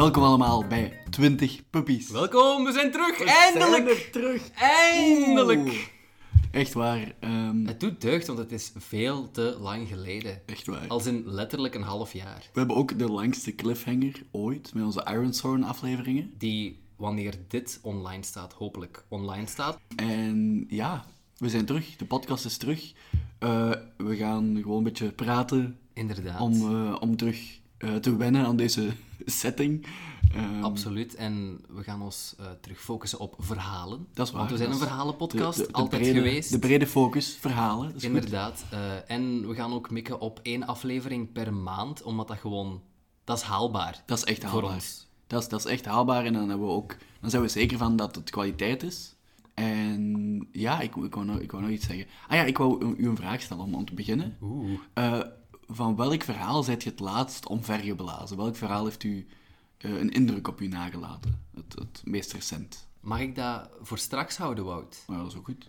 Welkom allemaal bij 20 Puppies. Welkom, we zijn terug! We Eindelijk! zijn er terug. Eindelijk! Oeh. Echt waar. ehm, Het doet deugd, want het is veel te lang geleden. echt waar. Als in letterlijk een half jaar. We hebben ook de langste cliffhanger ooit met onze Ironstone afleveringen. Die, wanneer dit online staat, hopelijk online staat. En ja, we zijn terug. De podcast is terug. Eh, we gaan gewoon een beetje praten Inderdaad. om, eh, om terug eh, te wennen aan deze setting. Ehm, Absoluut. En we gaan ons eh, terug focussen op verhalen. Dat is waar, Want we zijn een verhalenpodcast, de- de- de altijd brede- geweest. De brede focus, verhalen. Inderdaad. Eh, en we gaan ook mikken op één aflevering per maand, omdat dat gewoon... Dat is haalbaar. Dat is echt Voor haalbaar. ons. Dat is, dat is echt haalbaar en dan, hebben we ook, dan zijn we zeker van dat het kwaliteit is. En ja, ik, ik, wou, nog, ik wou nog iets zeggen. Ah ja, ik wou u- een vraag stellen om, om te beginnen. Oeh. Eh, van welk verhaal zijt je het laatst omvergeblazen? Welk verhaal heeft u eh, een indruk op u nagelaten? Het, het meest recent. Mag ik dat voor straks houden, Wout? Nou, dat is ook goed.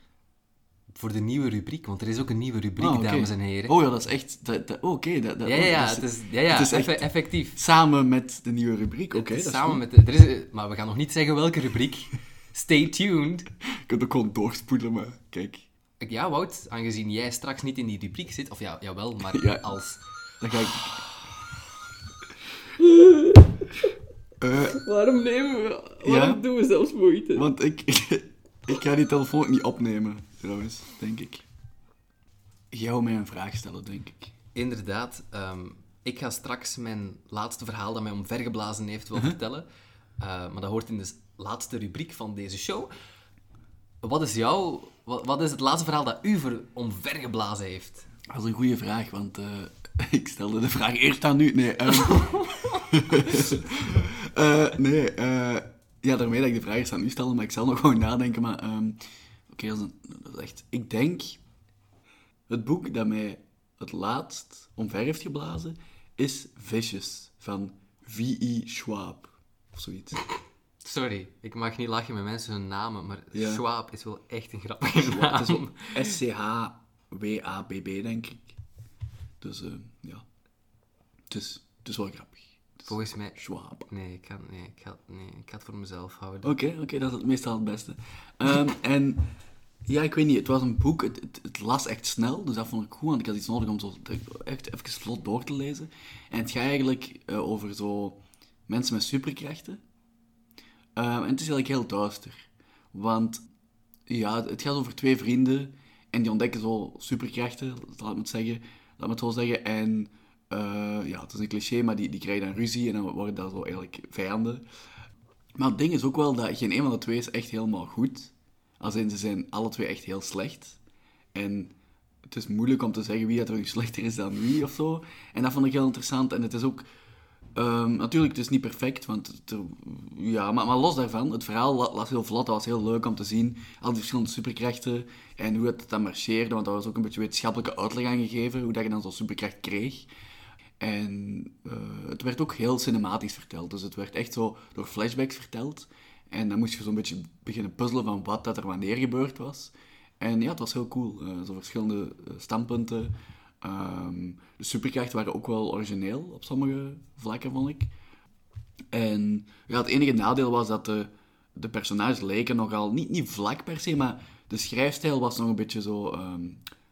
Voor de nieuwe rubriek, want er is ook een nieuwe rubriek, Ah, dames en heren. Oh ja, dat is echt... dat- dat- oh, Oké, dat, dat, ja, ja, ja, dat het is, ja, ja het is echt effectief. samen met de nieuwe rubriek. Oké, is is samen met de, er is, maar we gaan nog niet zeggen welke rubriek. Stay tuned. Je kunt ook gewoon doorspoelen, maar kijk. Ik- Ja, Wout, aangezien jij straks niet in die rubriek zit, of ja, jawel, maar Ja. als... Dan ga ik... Eh, Waarom nemen we... waarom doen we zelfs moeite? Want ik, ik ga die telefoon ook niet opnemen, trouwens, denk ik. Jij wou mij een vraag stellen, denk ik. Inderdaad, ehm, ik ga straks mijn laatste verhaal dat mij omvergeblazen heeft wel vertellen. Eh, maar dat hoort in de laatste rubriek van deze show. Wat is jouw... Wat, wat is het laatste verhaal dat u ver, omvergeblazen heeft? Dat is een goede vraag, want eh, ik stelde de vraag eerst aan u. Nee, ehm, eh, nee eh, ja, daarmee dat ik de vraag eerst aan u stelde, maar ik zal nog gewoon nadenken. Maar ehm, oké, een- dat is echt... Ik denk, het boek dat mij het laatst omver heeft geblazen, is Vicious, van V.E. Schwab. Of zoiets. Sorry, ik mag niet lachen met mensen hun namen, maar Ja. Schwab is wel echt een grappige naam. Het is ook S-C-H-W-A-B-B, denk ik. Dus, eh, ja. Het is, het is wel grappig. Is Volgens mij... Schwab. Nee, ik ga, nee, ik ga, nee, ik ga het voor mezelf houden. Oké, oké, dat is het meestal het beste. Ehm, en ja, ik weet niet, het was een boek, het, het, het las echt snel, dus dat vond ik goed, want ik had iets nodig om zo echt even vlot door te lezen. En het gaat eigenlijk eh, over zo mensen met superkrachten. Ehm, en het is eigenlijk heel duister, want ja, het gaat over twee vrienden en die ontdekken zo superkrachten, laat me het zeggen, laat me het zo zeggen. En eh, ja, het is een cliché, maar die, die krijgen dan ruzie en dan worden dat zo eigenlijk vijanden. Maar het ding is ook wel dat geen een van de twee is echt helemaal goed. Als in, ze zijn alle twee echt heel slecht. En het is moeilijk om te zeggen wie dat er nu slechter is dan wie of zo. En dat vond ik heel interessant. En het is ook... ehm, natuurlijk, het is niet perfect, want... er- ja, maar, los daarvan, het verhaal las heel vlot. Dat was heel leuk om te zien. Al die verschillende superkrachten en hoe het dan marcheerde. Want daar was ook een beetje wetenschappelijke uitleg aan gegeven. Hoe dat je dan zo'n superkracht kreeg. En eh, het werd ook heel cinematisch verteld. Dus het werd echt zo door flashbacks verteld. En dan moest je zo'n beetje beginnen puzzelen van wat dat er wanneer gebeurd was. En ja, het was heel cool. Eh, zo verschillende eh, standpunten. Ehm, de superkrachten waren ook wel origineel op sommige vlakken, vond ik. En ja, het enige nadeel was dat de, de personages leken nogal, niet, niet vlak per se, maar de schrijfstijl was nog een beetje zo... ehm,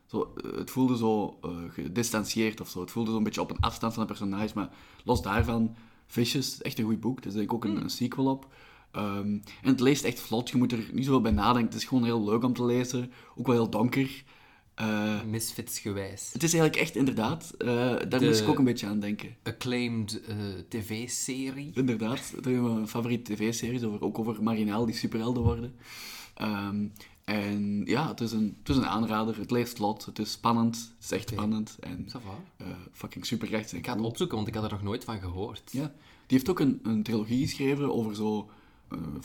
zo eh, het voelde zo eh, gedistanceerd of zo. Het voelde zo'n beetje op een afstand van de personages, maar los daarvan, Vicious, echt een goed boek. Er is denk ik ook een, een sequel op. Ehm, en het leest echt vlot, je moet er niet zoveel bij nadenken. Het is gewoon heel leuk om te lezen, ook wel heel donker. Eh, Misfitsgewijs. het is eigenlijk echt, inderdaad, eh, daar De- moest ik ook een beetje aan denken. Acclaimed eh, tv-serie. Inderdaad, dat is mijn favoriete tv-series, over, ook over marginaal die superhelden worden. Ehm, en ja, het is, een, het is een aanrader, het leest vlot, het is spannend, het is echt spannend. En fucking superkrachten zijn Ik ga het opzoeken, want ik had er nog nooit van gehoord. Ja, die heeft ook een, een trilogie geschreven over zo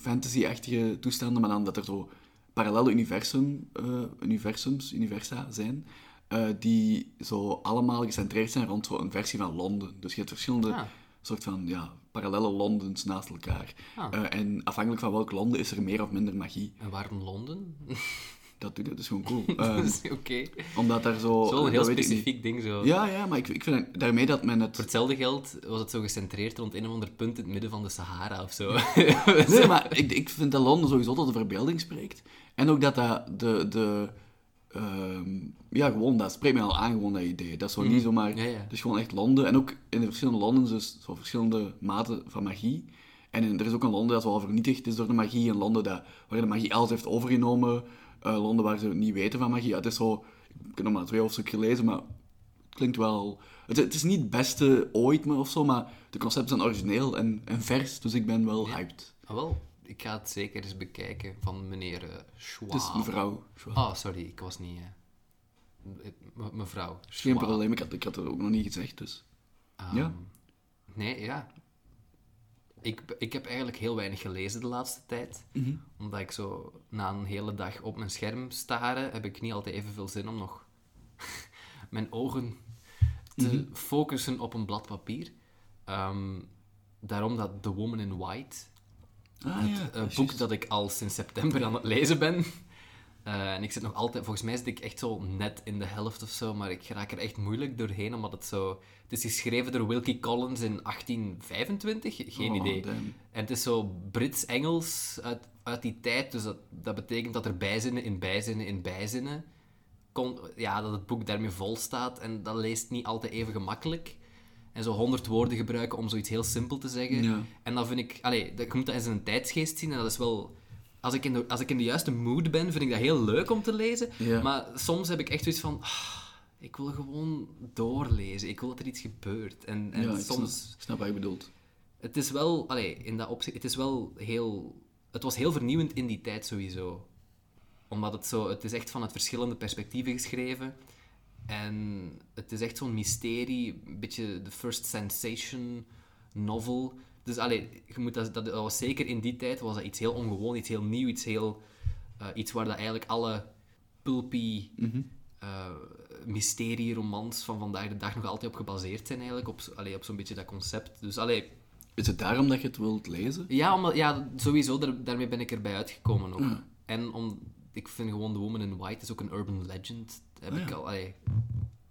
fantasy-achtige toestanden, maar dan dat er zo parallele universum, eh, universums, universa zijn, eh, die zo allemaal gecentreerd zijn rond zo'n versie van Londen. Dus je hebt verschillende Ah. soort van ja, parallele Londens naast elkaar. Ah. Eh, en afhankelijk van welk Londen is er meer of minder magie. En waarom Londen? dat doet het. Dat is gewoon cool. Ehm, Dus, Oké. omdat daar zo... Zo een dat heel specifiek ding zo. Ja, ja, maar ik, ik vind daarmee dat men het... Voor hetzelfde geld was het zo gecentreerd rond een of ander punt in het midden van de Sahara of zo. Nee, maar ik, ik vind dat Londen sowieso tot de verbeelding spreekt. En ook dat dat de... de ehm, ja, gewoon, dat spreekt mij al aan, gewoon dat idee. Dat is zo niet zomaar... Mm. Ja, ja. Het is gewoon echt Londen. En ook in de verschillende Londens, dus zo verschillende maten van magie. En in- er is ook een Londen dat wel vernietigd is door de magie. Een Londen dat, waar de magie alles heeft overgenomen. Eh, Londen waar ze niet weten van magie. Ja, het is zo... Ik heb nog maar twee hoofdstukken gelezen, maar het klinkt wel... Het, het is niet het beste ooit meer of zo, maar de concepten zijn origineel en, en vers. Dus ik ben wel hyped. Ah, wel, ik ga het zeker eens bekijken van meneer uh, Schwab. Is mevrouw. Schwab. Ah, sorry, ik was niet... eh, me- mevrouw Geen Schwab. probleem, ik had, ik had het ook nog niet gezegd, dus... Ehm, Ja. Nee, ja. Ik, ik heb eigenlijk heel weinig gelezen de laatste tijd. Mhm. Omdat ik zo na een hele dag op mijn scherm staren, heb ik niet altijd evenveel zin om nog mijn ogen te Mhm. focussen op een blad papier. Ehm, daarom dat The Woman in White, Ah, het ja, juist. boek dat ik al sinds september aan het lezen ben. Eh, en ik zit nog altijd, volgens mij zit ik echt zo net in de helft of zo, maar ik raak er echt moeilijk doorheen, omdat het zo... Het is geschreven door Wilkie Collins in 1825, geen Oh, idee. damn. En het is zo Brits-Engels uit, uit die tijd, dus dat, dat betekent dat er bijzinnen in bijzinnen in bijzinnen... Kon, ja, dat het boek daarmee vol staat en dat leest niet altijd even gemakkelijk. En zo honderd woorden gebruiken om zoiets heel simpel te zeggen. Ja. En dan vind ik... Allee, dat- je moet dat in een tijdsgeest zien en dat is wel... Als ik, in de, als ik in de juiste mood ben, vind ik dat heel leuk om te lezen. Ja. Maar soms heb ik echt zoiets van... ah, ik wil gewoon doorlezen. Ik wil dat er iets gebeurt. En, en ja, soms... snap, wat je bedoelt. Het is wel... Allee, in dat opzicht... Het is wel heel... Het was heel vernieuwend in die tijd sowieso. Omdat het zo... Het is echt vanuit verschillende perspectieven geschreven. En het is echt zo'n mysterie. Een beetje de first sensation novel. Dus allee, je moet dat, dat, was zeker in die tijd was dat iets heel ongewoon, iets heel nieuw, iets heel... eh, iets waar dat eigenlijk alle pulpy Mhm. eh mysterieromans van vandaag de dag nog altijd op gebaseerd zijn eigenlijk. Op, allee, op zo'n beetje dat concept. Dus allee, Is het daarom dat je het wilt lezen? ja, omdat, ja sowieso, daar, daarmee ben ik erbij uitgekomen ook. En om, ik vind gewoon The Woman in White is ook een urban legend. Heb Ah, ik al, allee,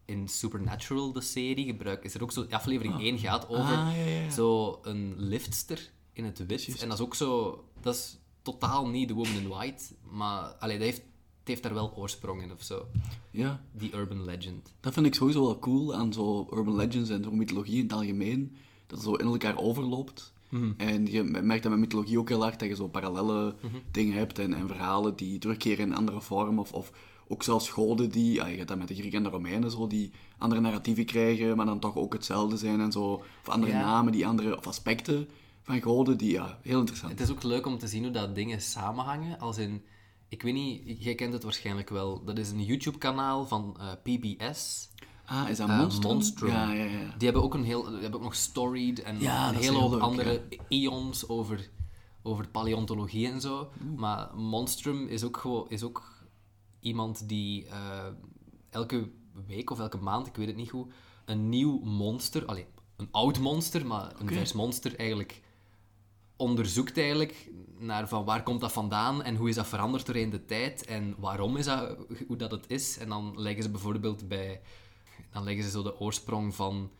in Supernatural, de serie, gebruik, is er ook zo... Aflevering 1 gaat over Ah, ja, ja, ja. zo een liftster in het wit. En dat is ook zo... Dat is totaal niet The Woman in White, maar allee, dat heeft, het heeft daar wel oorsprong in of zo. Ja, Die urban legend. dat vind ik sowieso wel cool aan zo urban legends en zo mythologie in het algemeen. Dat het zo in elkaar overloopt. Mhm. En je merkt dat met mythologie ook heel hard dat je zo parallele Mhm. dingen hebt en, en verhalen die terugkeren in andere vorm. Of, of ook zelfs goden die, ja, je hebt dat met de Grieken en de Romeinen, zo, die andere narratieven krijgen, maar dan toch ook hetzelfde zijn en zo. Of andere Ja. namen, die andere, of aspecten van goden, die, ja, heel interessant. Het is ook leuk om te zien hoe dat dingen samenhangen. Als in, ik weet niet, jij kent het waarschijnlijk wel. Dat is een YouTube-kanaal van eh, PBS. Ah, is dat Eh, Monstrum? Monstrum. Ja, ja, ja. Die hebben ook een heel, die hebben ook nog Storied en Ja, een hele hoop leuk, andere eons over, over paleontologie en zo. Maar Monstrum is ook, gewoon, is ook iemand die eh, elke week of elke maand, ik weet het niet goed, een nieuw monster, allee, een oud monster, maar een vers monster eigenlijk onderzoekt eigenlijk naar van waar komt dat vandaan en hoe is dat veranderd doorheen de tijd en waarom is dat hoe dat het is. En dan leggen ze bijvoorbeeld bij... Dan leggen ze zo de oorsprong van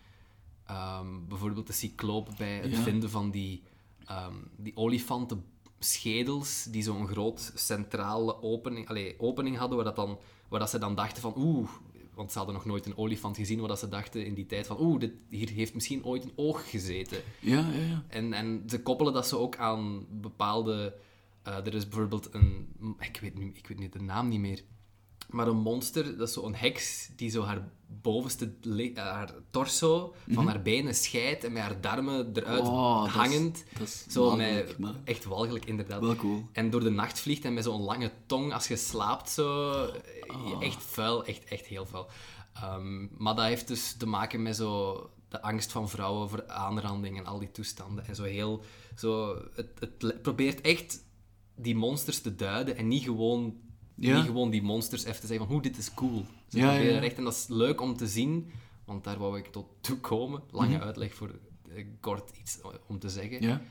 ehm, bijvoorbeeld de cycloop bij het Ja. vinden van die, ehm die olifantenschedels die zo'n groot centrale opening, allee, opening hadden waar, dat dan, waar dat ze dan dachten van oeh, want ze hadden nog nooit een olifant gezien, waar dat ze dachten in die tijd van oeh, dit, hier heeft misschien ooit een oog gezeten. Ja, ja, ja. En, en ze koppelen dat ze ook aan bepaalde... eh, er is bijvoorbeeld een... Ik weet, nu, ik weet nu de naam niet meer. Maar een monster, dat is zo een heks die zo haar bovenste... eh, haar torso van haar benen scheidt en met haar darmen eruit Mhm. Oh, dat is- hangend. dat is zo walgelijk, met... maar- Echt walgelijk, inderdaad. Wel cool. En door de nacht vliegt en met zo'n lange tong als je slaapt zo. Oh. Echt vuil, echt, echt heel vuil. Ehm, maar dat heeft dus te maken met zo de angst van vrouwen voor aanranding en al die toestanden. En zo heel... Zo, het, het probeert echt die monsters te duiden en niet gewoon, Ja. niet gewoon die monsters even te zeggen van hoe dit is cool. Ze Ja, proberen ja. echt, en dat is leuk om te zien, want daar wou ik tot toe komen. Lange Mhm. uitleg voor eh, kort iets om te zeggen Ja,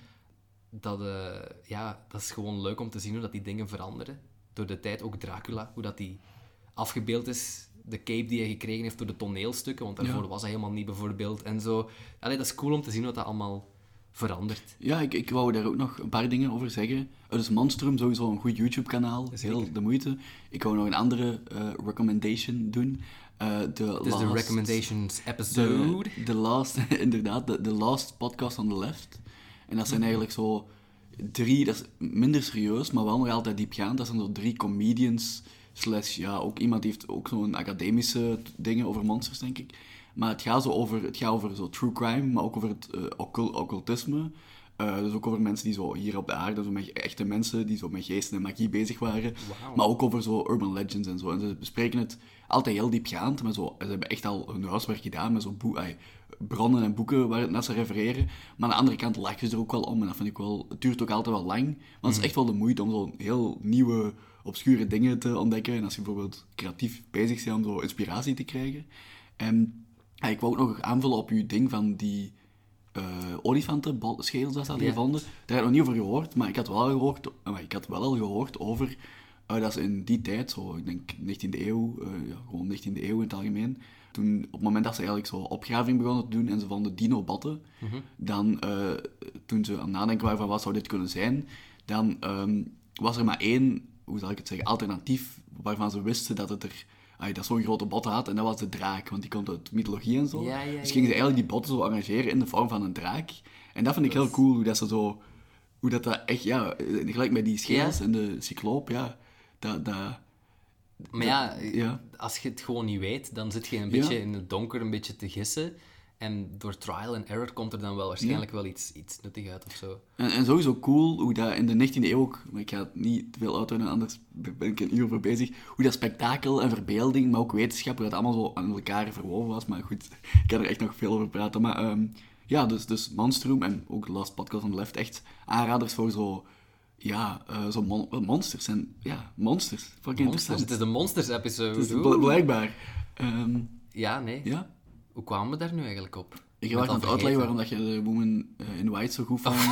dat, eh, ja, dat is gewoon leuk om te zien hoe dat die dingen veranderen. door de tijd ook Dracula, hoe dat die afgebeeld is. De cape die hij gekregen heeft door de toneelstukken, want daarvoor was hij helemaal niet bijvoorbeeld. En zo. Allee, dat is cool om te zien wat dat allemaal verandert. Ja, ik, ik wou daar ook nog een paar dingen over zeggen. Uh, dus Monstrum, sowieso een goed YouTube-kanaal. Heel de moeite. Ik wou nog een andere eh, recommendation doen. De Het is de last- recommendations episode. De, de last, inderdaad, de, de last podcast on the left. En dat zijn Mhm. eigenlijk zo drie, dat is minder serieus, maar wel nog altijd diepgaand. Dat zijn zo drie comedians, slash, ja, ook iemand die heeft ook zo'n academische dingen over monsters, denk ik. Maar het gaat zo over, het gaat over zo true crime, maar ook over het eh, occul- occultisme. Eh, dus ook over mensen die zo hier op de aarde, zo met echte mensen die zo met geesten en magie bezig waren. Maar ook over zo urban legends en zo. En ze bespreken het altijd heel diepgaand, maar zo, ze hebben echt al hun huiswerk gedaan met zo ai, bronnen en boeken waar het naar ze refereren. Maar aan de andere kant lachen ze er ook wel om en dat vind ik wel... Het duurt ook altijd wel lang, want het is echt wel de moeite om zo heel nieuwe, obscure dingen te ontdekken. En als je bijvoorbeeld creatief bezig bent om zo inspiratie te krijgen. En ik wou ook nog aanvullen op uw ding van die eh olifantenschedels dat ze hadden Ja. gevonden. Daar heb ik nog niet over gehoord, maar ik had wel al gehoord, eh, maar ik had wel al gehoord over eh, dat ze in die tijd, zo, ik denk 19e eeuw, ja, gewoon 19e eeuw in het algemeen, toen op het moment dat ze eigenlijk zo opgraving begonnen te doen en ze vonden dino-botten, dan eh, toen ze aan het nadenken waren van wat zou dit kunnen zijn, dan ehm, was er maar één, hoe zal ik het zeggen, alternatief waarvan ze wisten dat het er ai, dat zo'n grote bot had en dat was de draak, want die komt uit mythologie en zo. Ja, ja, dus gingen ze eigenlijk die botten zo arrangeren in de vorm van een draak. En dat vind ik heel cool, hoe dat ze zo... Hoe dat, dat echt, ja, gelijk met die schedels en de cycloop, ja, dat... dat Maar ja, ja. als je het gewoon niet weet, dan zit je een Ja. beetje in het donker een beetje te gissen. En door trial and error komt er dan wel waarschijnlijk wel iets, iets nuttig uit of zo. En, en sowieso cool hoe dat in de 19e eeuw ook, maar ik ga het niet te veel uitweiden, anders ben ik een uur voor bezig, hoe dat spektakel en verbeelding, maar ook wetenschap, hoe dat allemaal zo aan elkaar verwoven was. Maar goed, ik kan er echt nog veel over praten. Maar ehm, ja, dus, dus Monstrum en ook de Last Podcast on the Left, echt aanraders voor zo, ja, eh, zo mon- monsters. En ja, monsters. Fucking Monsters. interessant. Het is de Monsters episode. Het is bl- blijkbaar. Ehm, Ja, nee. ja. Hoe kwamen we daar nu eigenlijk op? Ik ben ga het uitleggen waarom dat je de Woman eh, in White zo goed vond.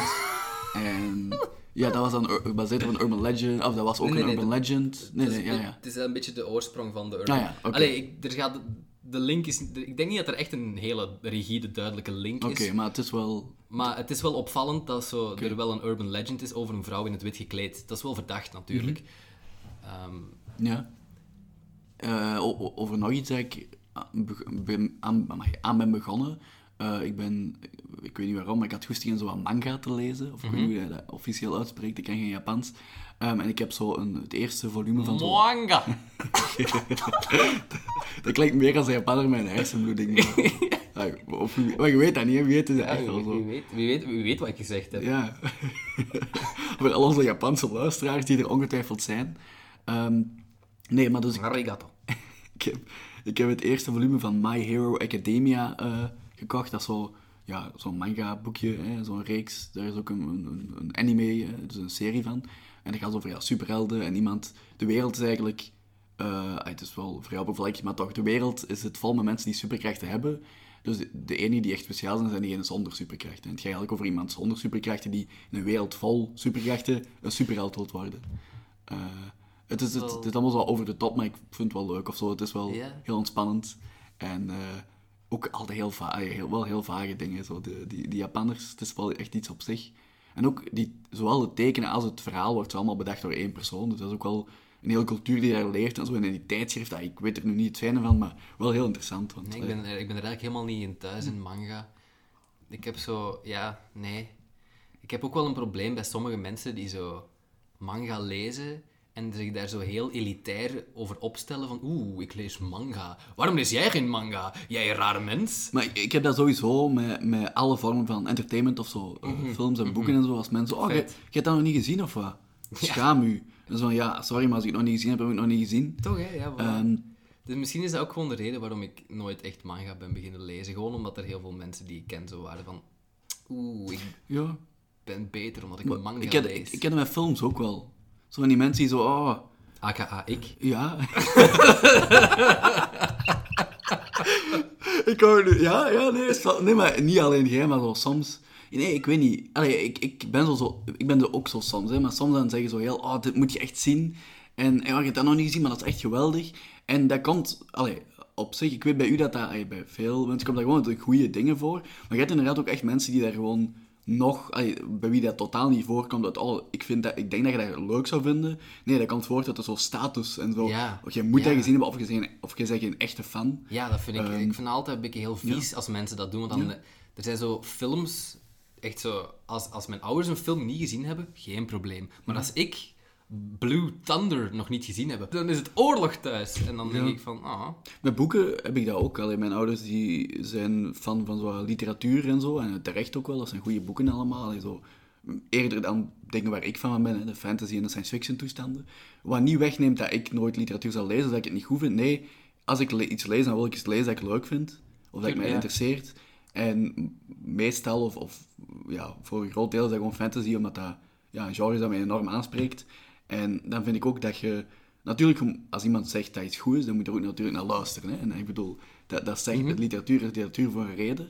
En ja, dat was dan gebaseerd op een urban legend. Of dat was ook Nee, nee, een nee, urban legend. Nee, Het nee, is- ja, ja. Het is een beetje de oorsprong van de urban. Ah ja, oké. Allee, ik, er gaat, de link is... Ik denk niet dat er echt een hele rigide, duidelijke link Oké, is. maar het is wel... Maar het is wel opvallend dat zo, er wel een urban legend is over een vrouw in het wit gekleed. Dat is wel verdacht, natuurlijk. Mhm. Ehm, Ja. Eh, over nog iets dat ik aan, aan, ben begonnen. Eh, ik ben... Ik weet niet waarom, maar ik had goesting in zo'n manga te lezen. Of ik weet niet hoe je dat officieel uitspreekt. Ik ken geen Japans. Ehm, en ik heb zo een, het eerste volume van zo... Manga! Dat klinkt meer als een Japaner met een hersenbloeding. Maar, of, maar je weet dat niet, hè? wie weet is dat Ja, echt wie, zo. wie weet, wie, weet, wie weet wat ik gezegd heb. Ja. Voor al onze Japanse luisteraars die er ongetwijfeld zijn. Ehm, nee, maar dus ik, Arigato. ik, heb, ik heb het eerste volume van My Hero Academia eh, gekocht. Dat is zo, ja, zo'n manga-boekje, zo'n reeks. Daar is ook een, een, een anime, eh, dus een serie van. En dat gaat over ja, superhelden en iemand... De wereld is eigenlijk... eh, het is wel vrij oppervlakkig, maar toch, de wereld is het vol met mensen die superkrachten hebben. Dus de, enigen die echt speciaal zijn, zijn diegenen zonder superkrachten. En het gaat eigenlijk over iemand zonder superkrachten die in een wereld vol superkrachten een superheld wil worden. Eh, het, is, het, het is allemaal zo over de top, maar ik vind het wel leuk of zo. Het is wel heel ontspannend. En eh, ook altijd heel, heel, wel heel vage dingen. Zo. De, die, die Japanners, het is wel echt iets op zich. En ook die, zowel het tekenen als het verhaal wordt allemaal bedacht door één persoon. Dus dat is ook wel een hele cultuur die daar leeft. En zo in die tijdschrift, ah, ik weet er nu niet het fijne van, maar wel heel interessant. Want, Nee, ik, ben, er- ik ben er eigenlijk helemaal niet in thuis in manga. Ik heb zo... Ja, nee. Ik heb ook wel een probleem bij sommige mensen die zo manga lezen en zich daar zo heel elitair over opstellen van oeh, ik lees manga. Waarom lees jij geen manga? Jij rare mens. Maar ik, ik heb dat sowieso met, met alle vormen van entertainment of zo. eh, films en boeken en zo. Als mensen, oh, je, hebt dat nog niet gezien of wat? Schaam u. En zo van, ja, sorry, maar als ik het nog niet gezien heb, heb ik het nog niet gezien. Toch, hè? Ja, voilà. Ehm, Dus misschien is dat ook gewoon de reden waarom ik nooit echt manga ben beginnen lezen. Gewoon omdat er heel veel mensen die ik ken zo waren van... Oeh, ik ja. ben beter omdat ik manga ik, ken, lees. ik, ik ken met films ook wel. Zo van die mensen die zo, oh, AKA ik. ja. ik hou nu, ja, ja, nee, nee, maar niet alleen jij, maar zo soms. Nee, ik weet niet. Allee, ik, ik ben zo, zo, ik ben er ook zo soms, hè, maar soms dan zeggen ze zo heel, oh, dit moet je echt zien. En ja, heb dat nog niet gezien, maar dat is echt geweldig. En dat komt, allee, op zich, ik weet bij u dat dat, allee, bij veel mensen komt daar gewoon de goede dingen voor. Maar je hebt inderdaad ook echt mensen die daar gewoon nog, allee, bij wie dat totaal niet voorkomt. Dat, oh, ik, vind dat, ik denk dat je dat leuk zou vinden. Nee, dat komt voort uit de zo status en zo. Ja. Of je moet Ja. dat gezien hebben, of je bent, of je bent geen echte fan. Ja, dat vind ik. Ehm, ik vind altijd een beetje heel vies als mensen dat doen. Want dan. Er zijn zo films, echt zo. Als, als mijn ouders een film niet gezien hebben, geen probleem. Maar als ik Blue Thunder nog niet gezien heb, dan is het oorlog thuis. En dan denk Ja. ik van, ah. Met boeken heb ik dat ook. Allee, mijn ouders die zijn fan van zo literatuur en zo. En terecht ook wel, dat zijn goede boeken allemaal. Allee, zo, eerder dan dingen waar ik van ben, hè, de fantasy en de science fiction toestanden. Wat niet wegneemt dat ik nooit literatuur zal lezen, dat ik het niet goed vind. Nee, als ik le- iets lees, dan wil ik iets lezen dat ik leuk vind. Of dat ik mij Ja. interesseert. En meestal, of, of ja, voor een groot deel is dat gewoon fantasy, omdat dat ja, een genre is dat mij enorm aanspreekt. En dan vind ik ook dat je... Natuurlijk, als iemand zegt dat iets goed is, dan moet je er ook natuurlijk naar luisteren. Hè? En ik bedoel, dat, dat zegt, Mhm. literatuur is literatuur voor een reden.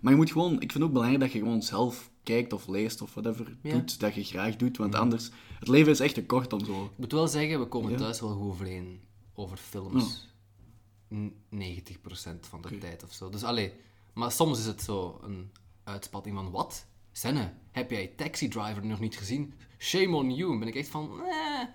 Maar je moet gewoon... Ik vind het ook belangrijk dat je gewoon zelf kijkt of leest of whatever Ja. doet, dat je graag doet. Want anders... Het leven is echt te kort om zo... Ik moet wel zeggen, we komen Ja. thuis wel goed overeen over films. N- 90% van de tijd of zo. Dus allee, maar soms is het zo een uitspatting van wat? Senne, heb jij Taxi Driver nog niet gezien? Shame on you. Ben ik echt van, eh.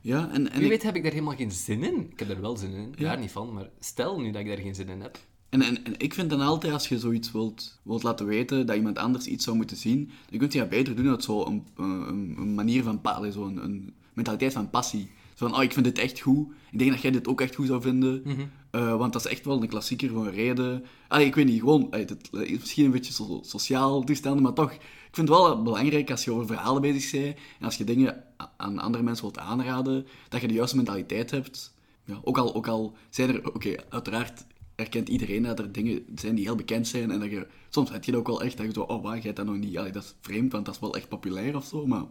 Ja, en, en Wie ik- weet heb ik daar helemaal geen zin in. Ik heb er wel zin in, daar niet van. Maar stel nu dat ik daar geen zin in heb. En, en, en ik vind dan altijd, als je zoiets wilt, wilt laten weten, dat iemand anders iets zou moeten zien, dan kun je dat beter doen uit zo'n een, een, een manier van, zo een, een mentaliteit van passie. Van, oh, ik vind dit echt goed. Ik denk dat jij dit ook echt goed zou vinden. Eh, want dat is echt wel een klassieker een reden. Allee, ik weet niet, gewoon, allee, is misschien een beetje so- sociaal toestanden, maar toch, ik vind het wel belangrijk als je over verhalen bezig bent, en als je dingen aan andere mensen wilt aanraden, dat je de juiste mentaliteit hebt. Ja, ook, al, ook al zijn er, oké, uiteraard erkent iedereen dat er dingen zijn die heel bekend zijn, en dat je, soms heb je dat ook wel echt, dat je zo, oh, waar, jij dat nog niet, allee, dat is vreemd, want dat is wel echt populair of zo, maar...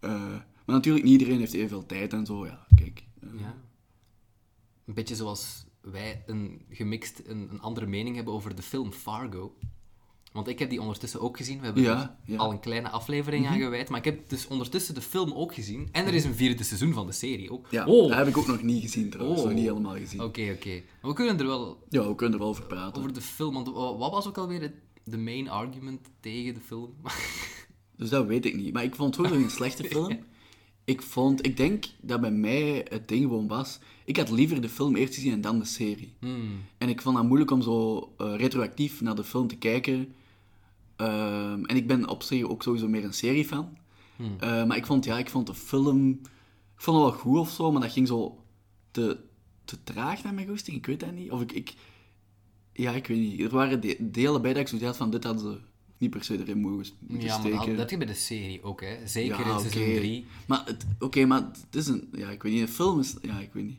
eh, maar natuurlijk, niet iedereen heeft evenveel tijd en zo, ja, kijk. eh, Ja. Een beetje zoals wij een gemixt een, een andere mening hebben over de film Fargo. Want ik heb die ondertussen ook gezien. We hebben Ja, ja. Mhm. al een kleine aflevering aan gewijd. Maar ik heb dus ondertussen de film ook gezien. En er is een vierde seizoen van de serie ook. Ja, oh, dat heb ik ook nog niet gezien trouwens, Oh. nog niet helemaal gezien. Oké, oké. Maar we kunnen er wel Ja, we kunnen er wel over praten. over de film... Want wa- wat was ook alweer het de main argument tegen de film? Dus dat weet ik niet. Maar ik vond het sowieso geen slechte film. Ik vond, ik denk dat bij mij het ding gewoon was. Ik had liever de film eerst gezien en dan de serie. Hmm. En ik vond het moeilijk om zo eh, retroactief naar de film te kijken. Ehm, en ik ben op zich ook sowieso meer een seriefan. Eh, maar ik vond, ja, ik vond de film... Ik vond het wel goed of zo, maar dat ging zo te, te traag naar mijn goesting. Ik weet dat niet. Of ik... ik ja, ik weet niet. Er waren de- delen bij dat ik zoiets had van... Dit hadden ze niet per se erin mogen moeten Ja, maar steken. dat, dat heb je bij de serie ook, hè. Zeker Ja, in seizoen oké. 3. Maar het- oké, maar het is een... Ja, ik weet niet. Een film is... Ja, ik weet niet.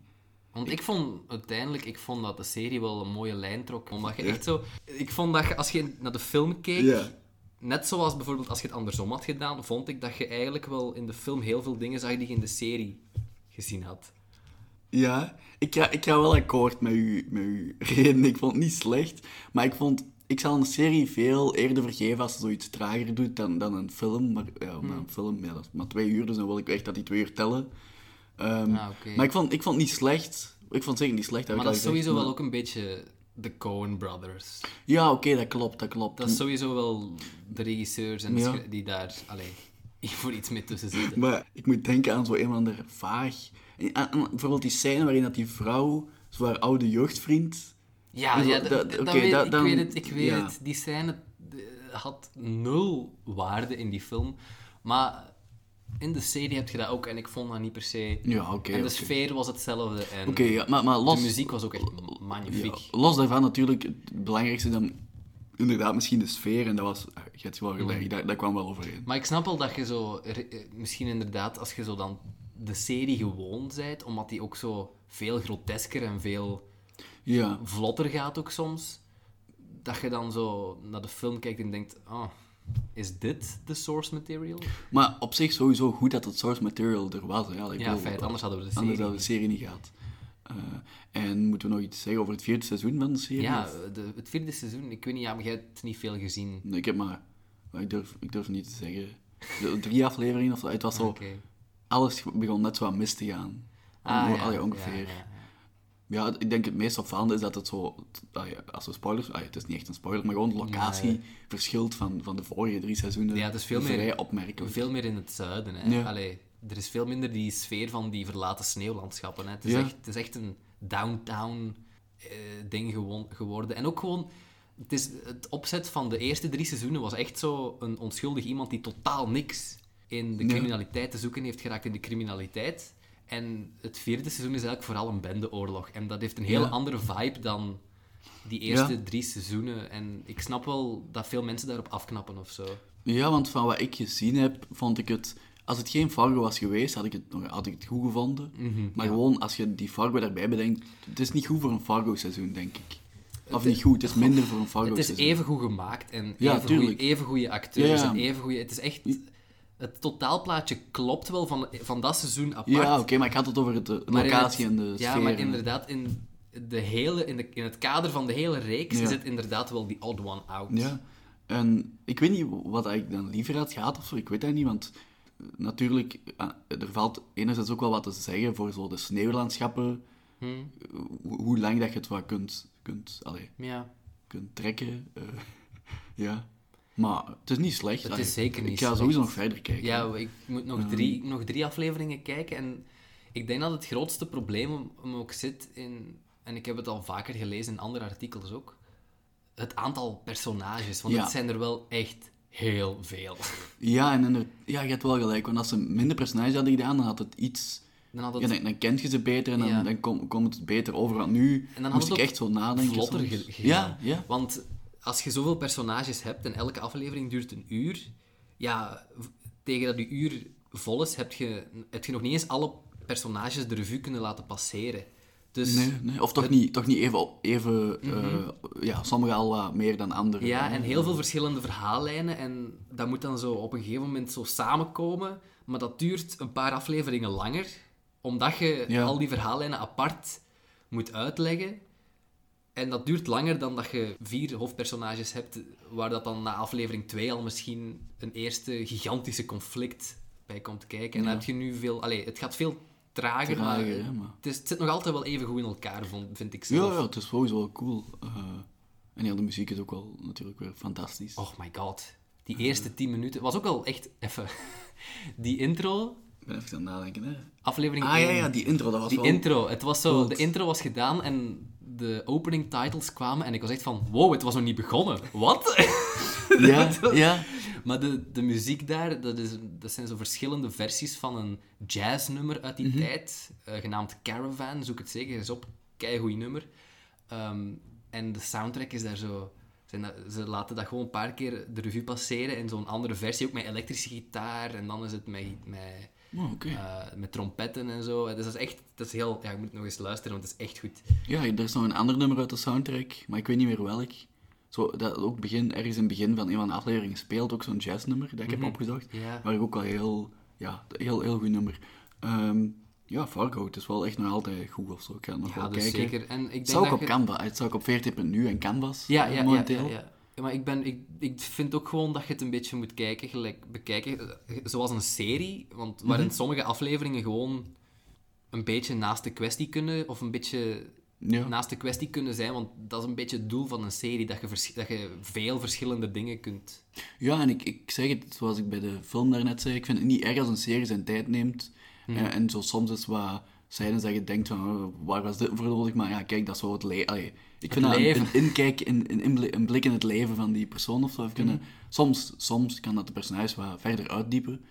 Want ik vond uiteindelijk, ik vond dat de serie wel een mooie lijn trok. Omdat je Ja. echt zo... Ik vond dat je, als je naar de film keek, Ja. net zoals bijvoorbeeld als je het andersom had gedaan, vond ik dat je eigenlijk wel in de film heel veel dingen zag die je in de serie gezien had. Ja, ik ga, ik ga wel akkoord met uw, met uw reden. Ik vond het niet slecht, maar ik vond... Ik zal een serie veel eerder vergeven als ze zoiets trager doet dan, dan een film. Maar, ja, maar een film, ja, dat is maar twee uur, dus dan wil ik echt dat die twee uur tellen. Ehm, Ah. Maar ik vond, ik vond het niet slecht. Ik vond het zeker niet slecht, Maar dat is sowieso wel ook een beetje de Coen Brothers. Ja, oké, dat klopt, dat klopt. Dat is sowieso wel de regisseurs en Ja. die daar allee, voor iets mee tussen zitten. Maar ik moet denken aan zo een of ander vaag... Aan, aan bijvoorbeeld die scène waarin dat die vrouw, zo haar oude jeugdvriend... Ja, Dus ja dat- dat, dat- dat oké, weet, dat- ik dan- weet het, ik weet ja. het. Die scène eh, had nul waarde in die film. Maar in de serie heb je dat ook en ik vond dat niet per se... Ja, oké. en de sfeer was hetzelfde en ja, maar, maar los... de muziek was ook echt magnifiek. Ja, los daarvan natuurlijk, het belangrijkste dan inderdaad misschien de sfeer. En dat was, ah, je hebt wel gelijk, dat, dat kwam wel overeen. Maar ik snap wel dat je zo... eh, Misschien inderdaad, als je zo dan de serie gewoon bent, omdat die ook zo veel grotesker en veel Ja, vlotter gaat ook soms, dat je dan zo naar de film kijkt en denkt, oh, is dit de source material? maar op zich sowieso goed dat het source material er was. Ja, ik Ja, feit, anders hadden we de Anders serie hadden we de serie niet gehad. Eh, en moeten we nog iets zeggen over het vierde seizoen van de serie? Ja, de, het vierde seizoen, ik weet niet, ja, maar jij hebt niet veel gezien. Nee, ik heb maar... maar Ik durf, ik durf niet te zeggen. De, drie afleveringen of zo. Het was zo... Alles begon net zo aan mis te gaan. Ah, ja, ongeveer. ja, Ja, ja, ik denk het meest opvallende is dat het zo... als we spoilers... het is niet echt een spoiler, maar gewoon de locatie Nee. verschilt van, van de vorige drie seizoenen. Ja, het is veel vrij meer- opmerkelijk. Veel meer in het zuiden. Hè. Ja. Allee, er is veel minder die sfeer van die verlaten sneeuwlandschappen. Hè. Het, is Ja. echt, het is echt een downtown eh, ding geworden. En ook gewoon... Het, is, het opzet van de eerste drie seizoenen was echt zo een onschuldig iemand die totaal niks in de criminaliteit te zoeken heeft geraakt in de criminaliteit. En het vierde seizoen is eigenlijk vooral een bendeoorlog. En dat heeft een heel Ja. andere vibe dan die eerste Ja. drie seizoenen. En ik snap wel dat veel mensen daarop afknappen of zo. Ja, want van wat ik gezien heb, vond ik het... Als het geen Fargo was geweest, had ik het, nog- had ik het goed gevonden. Mhm, maar ja. gewoon, als je die Fargo daarbij bedenkt... Het is niet goed voor een Fargo-seizoen, denk ik. Of niet goed, het is minder voor een Het Fargo-seizoen. is even goed gemaakt en even, goeie, even goede acteurs en even goede... Het is echt... Het totaalplaatje klopt wel van, van dat seizoen apart. Ja, oké, maar ik had het over het, de Maar in locatie het- en de Ja, sfeer. maar en- inderdaad, in, de hele, in, de, in het kader van de hele reeks Ja. is het inderdaad wel die odd one out. Ja, en ik weet niet wat ik dan liever had gehad of zo, ik weet dat niet, want eh, natuurlijk, eh, er valt enerzijds ook wel wat te zeggen voor zo de sneeuwlandschappen, Hm? eh, hoe, lang dat je het wat kunt, kunt, allee, Ja. kunt trekken. eh, ja, maar het is niet slecht. Het is zeker niet Ik ga slecht. sowieso nog verder kijken. Ja, ik moet nog, Ehm. drie, nog drie afleveringen kijken. En ik denk dat het grootste probleem hem ook zit in... En ik heb het al vaker gelezen in andere artikels ook. Het aantal personages. Want Ja. het zijn er wel echt heel veel. Ja, en ja, je hebt wel gelijk, want als ze minder personages hadden gedaan, dan had het iets... Dan had het Ja, dan, dan kent je ze beter en dan, Ja. dan kom- komt het beter over. Want nu En dan had moest ik echt zo nadenken. vlotter. Ja, ja. Want als je zoveel personages hebt en elke aflevering duurt een uur, ja, tegen dat die uur vol is, heb je, heb je nog niet eens alle personages de revue kunnen laten passeren. Dus Nee, nee. Of toch niet, toch niet even, even eh, ja, sommige al meer dan andere. Mhm. Ja, hè. en heel veel verschillende verhaallijnen. En dat moet dan zo op een gegeven moment zo samenkomen. Maar dat duurt een paar afleveringen langer. Omdat je Ja. al die verhaallijnen apart moet uitleggen. En dat duurt langer dan dat je vier hoofdpersonages hebt. Waar dat dan na aflevering 2 al misschien een eerste gigantische conflict bij komt kijken. En dan Ja. heb je nu veel... Allee, het gaat veel trager, maar, Trager, maar- Het, is, het zit nog altijd wel even goed in elkaar, vond- vind ik Ja, zelf. ja, het is sowieso wel cool. Eh, en ja, de muziek is ook wel natuurlijk weer fantastisch. Oh my god. Die eerste 10 minuten was ook al echt even. Die intro, Ik ben even aan het nadenken, hè. aflevering Ah, ja, 1. ja, die intro, dat was Die wel... intro, het was zo, Goed. de intro was gedaan en de opening titles kwamen en ik was echt van, wow, het was nog niet begonnen. Wat? Ja, ja. maar de, de muziek daar, dat, is, dat zijn zo verschillende versies van een jazznummer uit die tijd, eh, genaamd Caravan, zoek het zeker eens op, keigoed nummer. Ehm, en de soundtrack is daar zo... Dat, ze laten dat gewoon een paar keer de revue passeren in zo'n andere versie, ook met elektrische gitaar en dan is het met, met, Oh, eh, met trompetten en zo. Dus dat is echt, dat is heel, ja, je moet nog eens luisteren, want het is echt goed. Ja, er is nog een ander nummer uit de soundtrack, maar ik weet niet meer welk. Zo, dat ook begin, ergens in het begin van een van de afleveringen speelt ook zo'n jazznummer dat ik heb opgezocht. Mhm. Ja. Maar ik ook wel heel, ja, heel, heel goed nummer. Ehm, ja, Fargo, het is wel echt nog altijd goed of zo. Ik ga nog Ja, wel dus kijken. zeker. En ik denk Het zou ook dat op je- Canva, het zou ook op 40.nu en Canvas ja, momenteel. ja, ja. Ja, Maar ik, ben, ik, ik vind ook gewoon dat je het een beetje moet kijken, gelijk bekijken, zoals een serie, want waarin Mhm. sommige afleveringen gewoon een beetje naast de kwestie kunnen, of een beetje Ja. naast de kwestie kunnen zijn, want dat is een beetje het doel van een serie, dat je, dat je veel verschillende dingen kunt... Ja, en ik, ik zeg het zoals ik bij de film daarnet zei, ik vind het niet erg als een serie zijn tijd neemt. Mhm. Eh, en zo soms is wat scènes dat je denkt van, oh, waar was dit voor nodig? Maar ja, kijk, dat is zo het leven. Ik vind dat een, een inkijk, in, een, blik in het leven van die persoon of zo. Mhm. soms, soms kan dat de personage wat verder uitdiepen.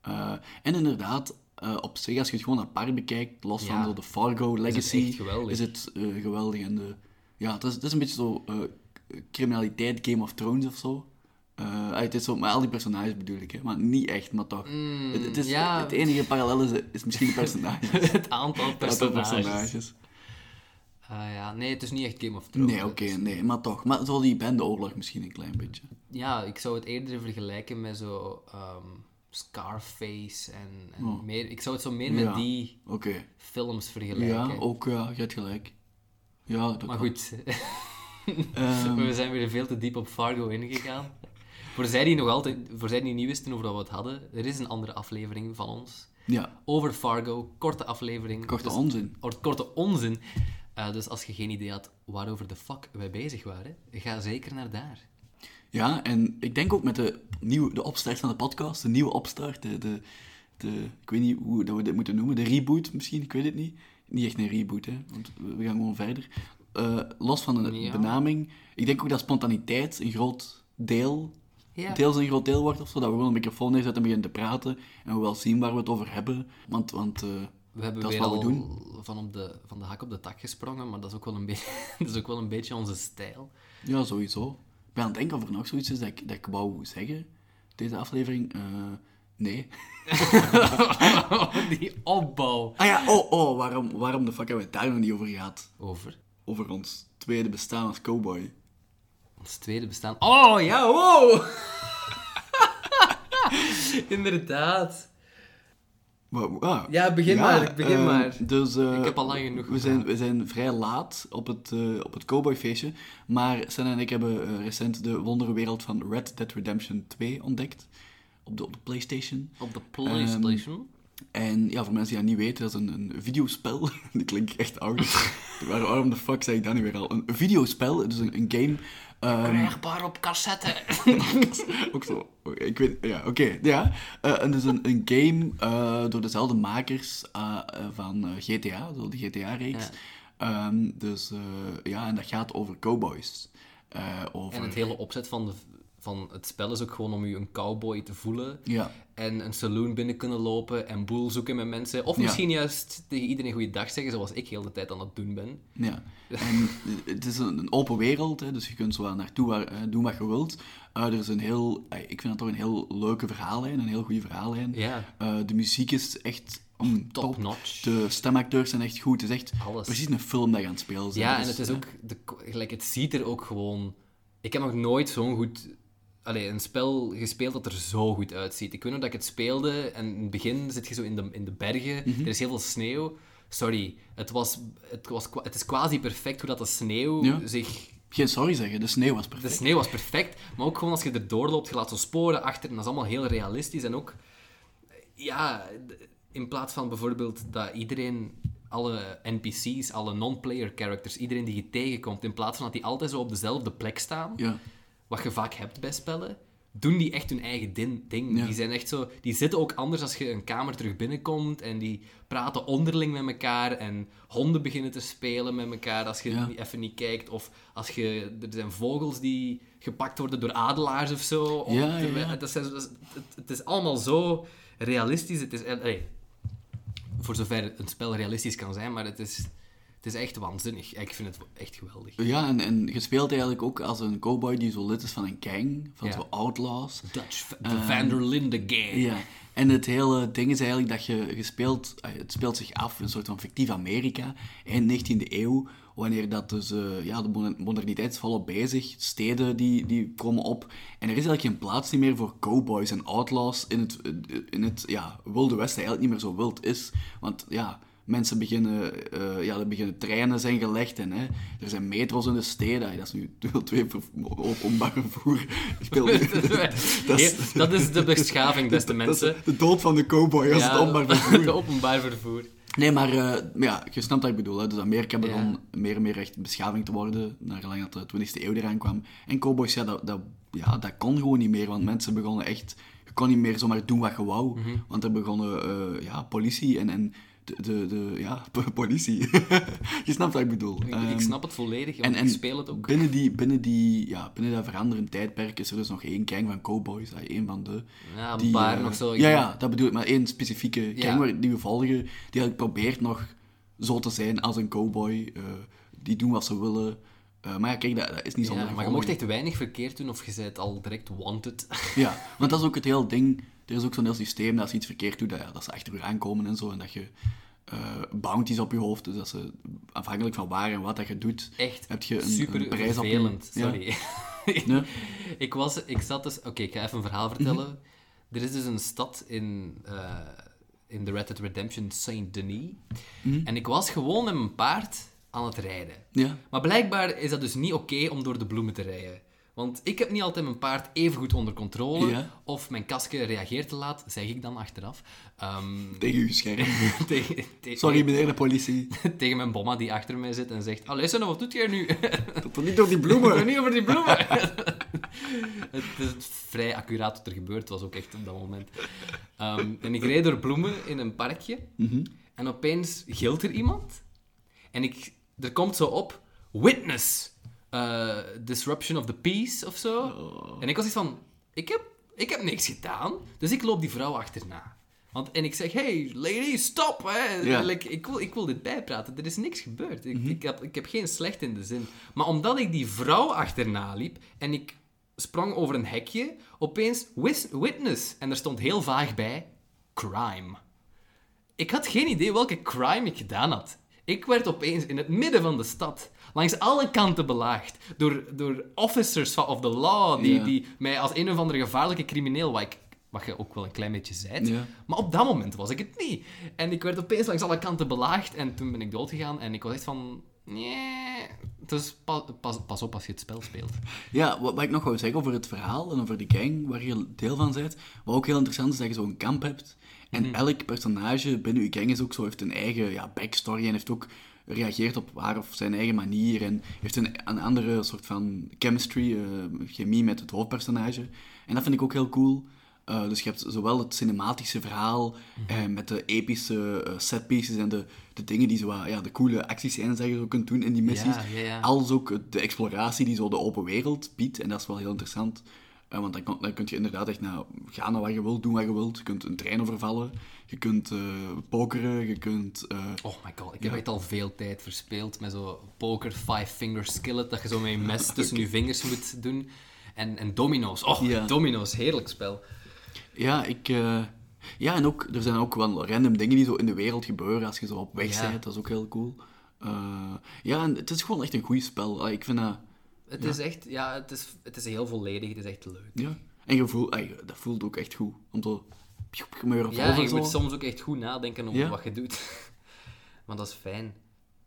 Eh, en inderdaad, eh, op zich, als je het gewoon apart bekijkt, los van zo de Fargo Legacy, geweldig. is het eh, geweldig. En de, ja, het is, het is een beetje zo criminaliteit Game of Thrones of zo. Ah, het is zo, maar al die personages bedoel ik, hè. maar niet echt, maar toch. het, het, is, Mm, ja. het enige parallel is, is misschien de personages. het aantal Het aantal personages. personages. Ah, ja. Nee, het is niet echt Game of Thrones. Nee, oké, nee, maar toch. Maar zo die bendeoorlog misschien een klein beetje. Ja, ik zou het eerder vergelijken met zo ehm, Scarface en, en Oh. meer... Ik zou het zo meer Ja. met die films vergelijken. Ja, ook, ja, je hebt gelijk. Ja, dat Maar goed, Ehm, we zijn weer veel te diep op Fargo ingegaan. Voor zij die nog altijd, voor zij die niet wisten over wat we het hadden, er is een andere aflevering van ons Ja, over Fargo. Korte aflevering. korte Dus- onzin. or- korte onzin. Eh, dus als je geen idee had waarover de fuck wij bezig waren, ga zeker naar daar. Ja, en ik denk ook met de, nieuwe, de opstart van de podcast, de nieuwe opstart, de, de, de, ik weet niet hoe dat we dit moeten noemen, de reboot misschien, ik weet het niet. Niet echt een reboot, hè, want we gaan gewoon verder. Eh, los van de Ja. benaming, ik denk ook dat spontaniteit een groot deel, Ja. deels een groot deel wordt of zo, dat we gewoon een microfoon neerzetten en beginnen te praten en we wel zien waar we het over hebben, want, want eh, We hebben Dat is weer wat we doen. Van, op de, van de hak op de tak gesprongen, maar dat is ook wel een, beetje dat is ook wel een beetje onze stijl. ja, sowieso. Ik ben aan het denken of er nog zoiets is dat ik, dat ik wou zeggen, deze aflevering. Eh, nee. Die opbouw. Ah ja, oh, oh, waarom, waarom de fuck hebben we het daar nog niet over gehad? Over Over ons tweede bestaan als cowboy. Ons tweede bestaan. Oh, ja, wow! Inderdaad. Ah, Ja, begin maar, begin eh, maar. Dus, eh, Ik heb al lang genoeg we zijn, we zijn vrij laat op het, eh, op het cowboyfeestje. Maar Senna en ik hebben eh, recent de wonderwereld van Red Dead Redemption 2 ontdekt. Op de, op de Playstation. Op de PlayStation. En ja, voor mensen die dat niet weten, dat is een, een videospel. dat klinkt echt oud. Waar- Waarom de fuck zei ik dat nu weer al? Een videospel, dus een, een game. ehm, Krijgbaar op cassette. ook zo. Ik weet, ja, oké. ja. Eh, en dus een, een game eh, door dezelfde makers eh, van GTA, zo de GTA-reeks. Ehm, dus ja, en dat gaat over cowboys. Over, En het hele opzet van, de, van het spel is ook gewoon om je een cowboy te voelen. Ja, En een saloon binnen kunnen lopen en boel zoeken met mensen. Of Ja. misschien juist tegen iedereen goeiedag zeggen, zoals ik heel de tijd aan het doen ben. ja. En het is een, open wereld, hè, dus je kunt zo naartoe waar, eh, doen wat je wilt. Eh, er is een heel, eh, ik vind het toch een heel leuke verhaallijn, een heel goede verhaallijn. Ja. Eh, de muziek is echt mm, top. Top-notch. De stemacteurs zijn echt goed. Het is echt Alles. precies een film dat je aan het spelen bent. Ja, en het is eh, ook... De, gelijk, het ziet er ook gewoon... Ik heb nog nooit zo'n goed... Allee, een spel gespeeld dat er zo goed uitziet. Ik weet nog dat ik het speelde en in het begin zit je zo in de, in de bergen. Mhm. Er is heel veel sneeuw. Sorry, het, was, het, was, het is quasi perfect hoe dat de sneeuw Ja. zich... Geen sorry zeggen, de sneeuw was De perfect. sneeuw was perfect, maar ook gewoon als je erdoor loopt, je laat zo sporen achter en dat is allemaal heel realistisch. En ook, ja, in plaats van bijvoorbeeld dat iedereen, alle NPC's, alle non-player characters, iedereen die je tegenkomt, in plaats van dat die altijd zo op dezelfde plek staan, Ja. Wat je vaak hebt bij spellen, doen die echt hun eigen din- ding. Ja. Die zijn echt zo... Die zitten ook anders als je een kamer terug binnenkomt en die praten onderling met elkaar en honden beginnen te spelen met elkaar als je Ja. niet- even niet kijkt. Of als je... Er zijn vogels die gepakt worden door adelaars of zo. Ja, te-. Dat zijn, het, het is allemaal zo realistisch. Het is... voor zover een spel realistisch kan zijn, maar het is... Het is echt waanzinnig. Ik vind het echt geweldig. Ja, en, en je speelt eigenlijk ook als een cowboy die zo lid is van een gang, van Ja. zo outlaws. Dutch, de Van der Linde Gang. Ja. En het hele ding is eigenlijk dat je, je speelt, eh, het speelt zich af in een soort van fictief Amerika, eind 19e eeuw, wanneer dat dus, eh, ja, de moder- moderniteit is volop bezig, steden die, die komen op, en er is eigenlijk geen plaats meer voor cowboys en outlaws in het, in het ja, wilde westen, eigenlijk niet meer zo wild is, want ja... Mensen beginnen, eh, ja, er beginnen treinen zijn gelegd en hè, er zijn metro's in de steden. Dat is nu 2 openbaar vervoer. Dat is- Heel- dat is de beschaving, beste dat mensen. de dood van de cowboy als het openbaar vervoer. de openbaar vervoer. Nee, maar eh, ja, je snapt wat ik bedoel. Hè. Dus Amerika begon Ja. meer en meer echt beschaving te worden, naar gelang dat de 20e eeuw eraan kwam. En cowboys, ja dat, dat, ja, dat kon gewoon niet meer, want mensen begonnen echt... Je kon niet meer zomaar doen wat je wou, Mhm. want er begonnen eh, ja, politie en, en de, de, de... Ja, politie. je snapt wat ik bedoel. Ik, ik Ehm, snap het volledig, en, en ik speel het ook. Binnen, die, binnen, die, ja, binnen dat veranderend tijdperk is er dus nog één gang van cowboys. één van de... Ja, die, paar eh, nog zo. ik Ja, ja, dat bedoel ik. Maar één specifieke gang waar, die we volgen, die eigenlijk probeert nog zo te zijn als een cowboy. eh, die doen wat ze willen. Eh, maar ja, kijk, dat, dat is niet Ja, zonder maar je mocht echt weinig verkeerd doen of je bent al direct wanted. Ja, want dat is ook het hele ding. Er is ook zo'n heel systeem dat als je iets verkeerd doet, dat, ja, dat ze achter je aankomen en zo. En dat je eh, bounties op je hoofd, dus dat ze afhankelijk van waar en wat dat je doet, Echt heb je een, super een prijs op je... Ja. Sorry. Ja. ik, was, ik zat dus... Oké, ik ga even een verhaal vertellen. Mhm. Er is dus een stad in, eh, in de Red Dead Redemption, Saint-Denis. Mhm. En ik was gewoon met mijn paard aan het rijden. Ja. Maar blijkbaar is dat dus niet oké om door de bloemen te rijden. Want ik heb niet altijd mijn paard even goed onder controle. Ja. Of mijn kasje reageert te laat, zeg ik dan achteraf. Ehm, Tegen uw scherm. tegen, Sorry, meneer de politie. tegen mijn bomma die achter mij zit en zegt... Allee, Senna, wat doet jij nu? Dat niet door die bloemen. niet over die bloemen. het is vrij accuraat wat er gebeurd was ook echt op dat moment. Ehm, en ik reed door bloemen in een parkje. En opeens gilt er iemand. En ik, er komt zo op... Witness! Eh, disruption of the peace, of zo. En ik was iets van... Ik heb, ik heb niks gedaan. Dus ik loop die vrouw achterna. Want, en ik zeg, hey, lady, stop! Hè. Ja. Like, ik, wil, ik wil dit bijpraten. Er is niks gebeurd. Ik, ik, heb, ik heb geen slecht in de zin. Maar omdat ik die vrouw achterna liep en ik sprong over een hekje, opeens wis- witness. En er stond heel vaag bij, crime. Ik had geen idee welke crime ik gedaan had. Ik werd opeens in het midden van de stad, langs alle kanten belaagd, door, door officers of the law, die, Ja. die mij als een of andere gevaarlijke crimineel, wat, ik, wat je ook wel een klein beetje zei, Ja. maar op dat moment was ik het niet. En ik werd opeens langs alle kanten belaagd en toen ben ik doodgegaan en ik was echt van... Nee, dus pas, pas, pas op als je het spel speelt. Ja, wat, wat ik nog wou zeggen over het verhaal en over de gang waar je deel van bent. Wat ook heel interessant is dat je zo'n kamp hebt. En elk personage binnen je gang is ook zo, heeft een eigen ja, backstory en heeft ook reageert op haar of zijn eigen manier en heeft een, een andere soort van chemistry, eh, chemie met het hoofdpersonage. En dat vind ik ook heel cool. Eh, dus je hebt zowel het cinematische verhaal eh, met de epische setpieces en de, de dingen die zo, ja, de coole actiescènes dat je zo kunt doen in die missies. Ja, ja, ja. Als ook de exploratie die zo de open wereld biedt. En dat is wel heel interessant. Eh, want dan, kun je inderdaad echt nou, gaan naar wat je wilt, doen wat je wilt. Je kunt een trein overvallen, je kunt eh, pokeren, je kunt... eh, Oh my god, ik heb echt al veel tijd verspeeld met zo'n poker five finger skillet, dat je zo met je mes tussen je vingers moet doen. En, en domino's. Oh, Ja. domino's, heerlijk spel. Ja, ik... ja, en ook, er zijn ook wel random dingen die zo in de wereld gebeuren als je zo op weg Ja. bent. Dat is ook heel cool. Ja, en het is gewoon echt een goed spel. Ah, Ik vind dat... Het is echt, ja, het is, het is heel volledig, het is echt leuk. Ja. En je voelt, dat voelt ook echt goed. Om je Ja, en je moet soms ook echt goed nadenken over Ja. wat je doet. maar dat is fijn.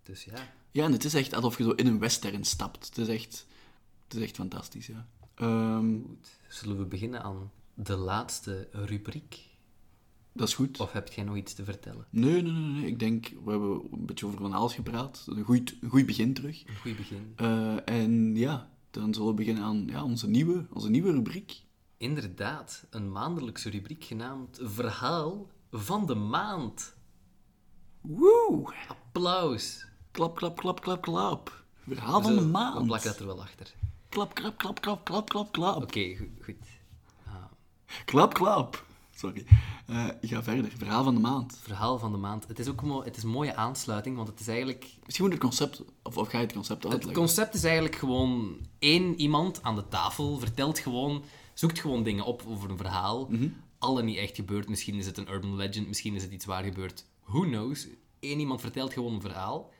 Dus ja. Ja, en het is echt alsof je zo in een western stapt. Het is echt, het is echt fantastisch, ja. Ehm, Goed. Zullen we beginnen aan de laatste rubriek? Dat is goed. Of heb jij nog iets te vertellen? Nee, nee, nee, nee. Ik denk, we hebben een beetje over van alles gepraat. Een goed, een goed begin terug. Een goed begin. Eh, en ja, dan zullen we beginnen aan ja, onze, nieuwe, onze nieuwe rubriek. Inderdaad, een maandelijkse rubriek genaamd Verhaal van de Maand. Woe! Applaus. Klap, klap, klap, klap, klap. Verhaal van de We maand. plakken dat er wel achter. Klap, klap, klap, klap, klap, klap, klap. Oké, goed. goed. Klap, klap. Sorry. Eh, ga verder. Verhaal van de maand. Verhaal van de maand. Het is ook het is een mooie aansluiting, want het is eigenlijk... Misschien moet het concept, of, of ga je het concept Het uitleggen? concept is eigenlijk gewoon één iemand aan de tafel vertelt gewoon, zoekt gewoon dingen op over een verhaal. Alle niet echt gebeurd. Misschien is het een urban legend, misschien is het iets waar gebeurd. Who knows? Eén iemand vertelt gewoon een verhaal,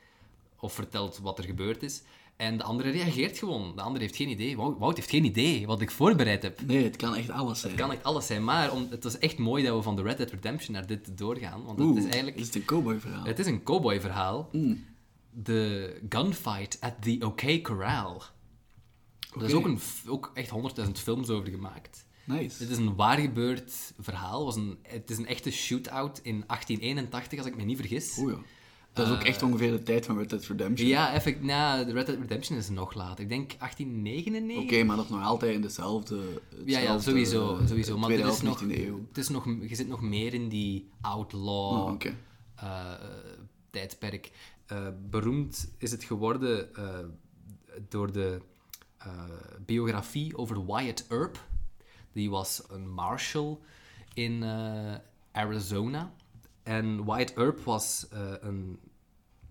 of vertelt wat er gebeurd is, en de andere reageert gewoon. De andere heeft geen idee. Wout, heeft geen idee wat ik voorbereid heb. Nee, het kan echt alles zijn. Het kan echt alles zijn, maar om, het was echt mooi dat we van de Red Dead Redemption naar dit doorgaan, want Oeh, het is eigenlijk... is het een cowboy-verhaal? Het is een cowboy-verhaal. De gunfight at the OK Corral. Er is ook, een, ook echt 100.000 films over gemaakt. Nice. Dit is een waar gebeurd verhaal. Was een, het is een echte shootout in 1881, als ik me niet vergis. Oeh ja. Dat is ook echt ongeveer de tijd van Red Dead Redemption. Ja, effect, nou, de Red Dead Redemption is nog later. Ik denk 1899. Oké, maar dat is nog altijd in dezelfde... Ja, ja, sowieso. sowieso. Maar is nog, 19e eeuw. het is nog, je zit nog meer in die outlaw Oh, eh, tijdperk. Eh, beroemd is het geworden eh, door de biografie over Wyatt Earp. Die was een marshal in Arizona. En Wyatt Earp was eh, een,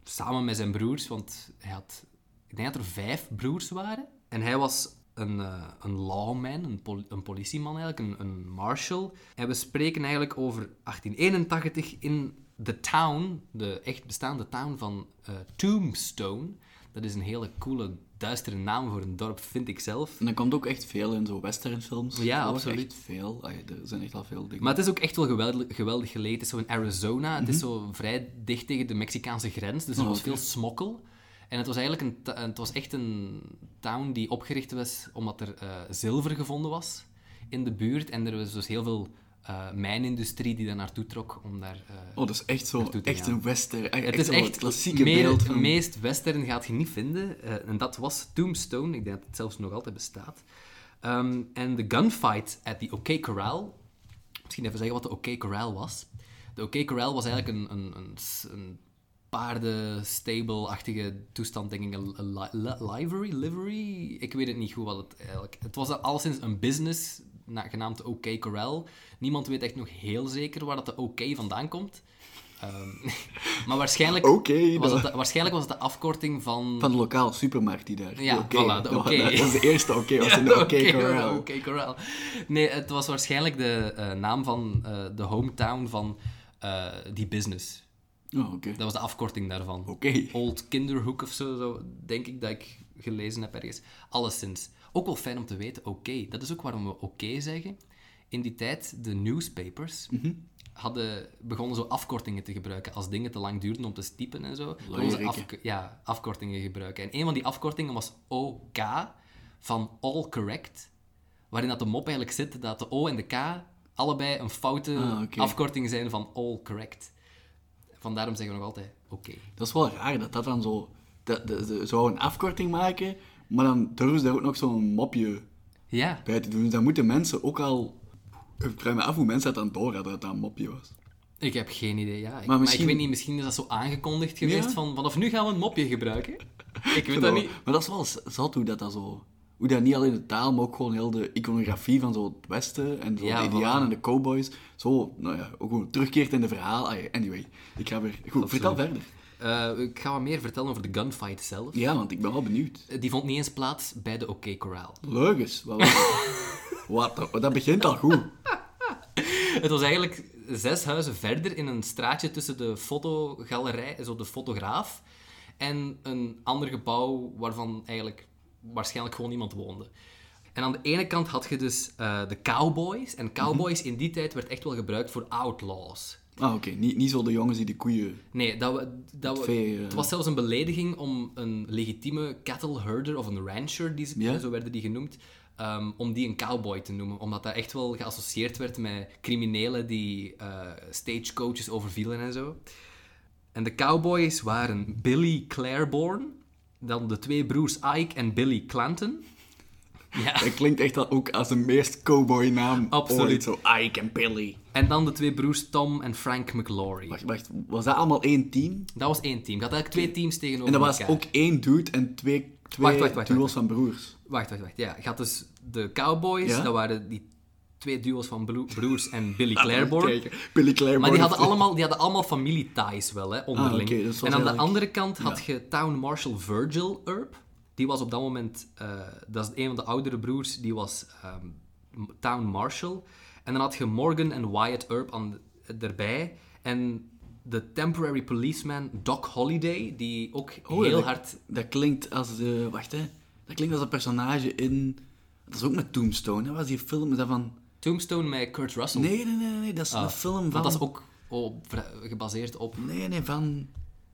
samen met zijn broers, want hij had, ik denk dat er vijf broers waren. En hij was een, eh, een lawman, een, een politieman eigenlijk, een, een marshal. En we spreken eigenlijk over 1881 in de town, de echt bestaande town van eh, Tombstone. Dat is een hele coole, duistere naam voor een dorp, vind ik zelf. En dan komt ook echt veel in zo westernfilms. Ja, absoluut. Echt veel. Ja, er zijn echt al veel dingen. Maar het is ook echt wel geweldig, geweldig. Het is zo in Arizona. Het Mhm. is zo vrij dicht tegen de Mexicaanse grens. Dus er Oh, was veel smokkel. En het was eigenlijk een, het was echt een town die opgericht was omdat er eh, zilver gevonden was in de buurt. En er was dus heel veel eh, mijnindustrie die daar naartoe trok om daar... eh, Oh, dat is echt zo, echt gaan. een western. Echt, het is echt het klassieke meer, beeld van... meest western gaat je niet vinden. Eh, en dat was Tombstone. Ik denk dat het zelfs nog altijd bestaat. Ehm, en de gunfight at the OK Corral. Misschien even zeggen wat de OK Corral was. De OK Corral was eigenlijk een, een, een, een paarden-stable-achtige toestand, denk ik. Een, een li- li- livery? Livery? Ik weet het niet goed wat het eigenlijk... Het was alleszins een business, genaamd de OK Corral. Niemand weet echt nog heel zeker waar dat de OK vandaan komt. Ehm, maar waarschijnlijk, was dat- het, de- waarschijnlijk was het de afkorting van... Van de lokale supermarkt die daar... Ja, Oké, voilà, de dat was- Dat was de eerste oké, was Ja, in de de OK corral. de OK Corral. Nee, het was waarschijnlijk de eh, naam van eh, de hometown van eh, die business. Oh, oké. Dat was de afkorting daarvan. Oké. Old Kinderhook of zo, zo, denk ik dat ik gelezen heb ergens. Alleszins. Ook wel fijn om te weten, oké. Dat is ook waarom we oké zeggen. In die tijd, de newspapers Mhm. hadden begonnen zo afkortingen te gebruiken. Als dingen te lang duurden om te typen en zo, afk- ja, afkortingen gebruiken. En een van die afkortingen was OK, van All Correct. Waarin dat de mop eigenlijk zit dat de O en de K allebei een foute Ah, afkorting zijn van All Correct. Vandaarom zeggen we nog altijd oké. Dat is wel raar dat dat dan zo... Dat, zou een afkorting maken, maar dan durven ze daar ook nog zo'n mopje Ja, bij te doen. Dus dan moeten mensen ook al... Ik vraag me af hoe mensen dat dan door hadden dat dat een mopje was. ik heb geen idee. Ja. Ik, maar, misschien- ik weet niet, misschien is dat zo aangekondigd geweest Ja? van vanaf nu gaan we een mopje gebruiken. Ik weet dat niet. Maar dat is wel zat hoe dat, dat zo... Hoe dat niet alleen de taal, maar ook gewoon heel de iconografie van zo het Westen en zo Ja, de Indianen en de cowboys, zo, nou ja, ook gewoon terugkeert in de verhaal. Anyway, ik ga weer... Goed, vertel verder. Eh, ik ga wat meer vertellen over de gunfight zelf. Ja, want ik ben wel benieuwd. Eh, Die vond niet eens plaats bij de OK Corral. Leugens. Wat, wat, dat- begint al goed. Het was eigenlijk zes huizen verder in een straatje tussen de fotogalerij, zo de fotograaf, en een ander gebouw waarvan eigenlijk waarschijnlijk gewoon niemand woonde. En aan de ene kant had je dus eh, de cowboys. En cowboys in die tijd werd echt wel gebruikt voor outlaws. Ah, oké. Niet, niet zo de jongens die de koeien... Nee, dat, we, dat we, vee, eh. het was zelfs een belediging om een legitieme cattle herder of een rancher, die, ze- zo werden die genoemd, ehm, om die een cowboy te noemen. Omdat dat echt wel geassocieerd werd met criminelen die eh, stagecoaches overvielen en zo. En de cowboys waren Billy Claiborne, dan de twee broers Ike en Billy Clanton. Ja. Dat klinkt echt al ook als de meest cowboy naam Absoluut. ooit. Zo Ike en Billy. En dan de twee broers Tom en Frank McLaury. Wacht, wacht. Was dat allemaal één team? Dat was één team. Ik had eigenlijk twee teams tegenover En dat was elkaar. ook één dude en twee, twee Wacht, wacht, wacht, duels wacht. van broers. Wacht, wacht, wacht. Ja, je had dus de Cowboys, Ja? dat waren die twee duo's van bro- broers en Billy Claiborne. Kijk, Billy Claiborne. maar die hadden, allemaal, die hadden allemaal familieties wel, hè, onderling. Ah, dat en aan de andere kant had je Town Marshal Virgil Earp. Die was op dat moment, eh, dat is een van de oudere broers, die was ehm, Town Marshal. En dan had je Morgan en Wyatt Earp aan, erbij. En de temporary policeman Doc Holliday, die ook Oh, heel dat, hard... Dat klinkt als de... Wacht, hè. Dat klinkt als een personage in... Dat is ook met Tombstone, hè. Was die film is dat van... Tombstone met Kurt Russell. Nee, nee, nee, nee. Dat is Ah, een film van... Dat is ook op, gebaseerd op... Nee, nee, van...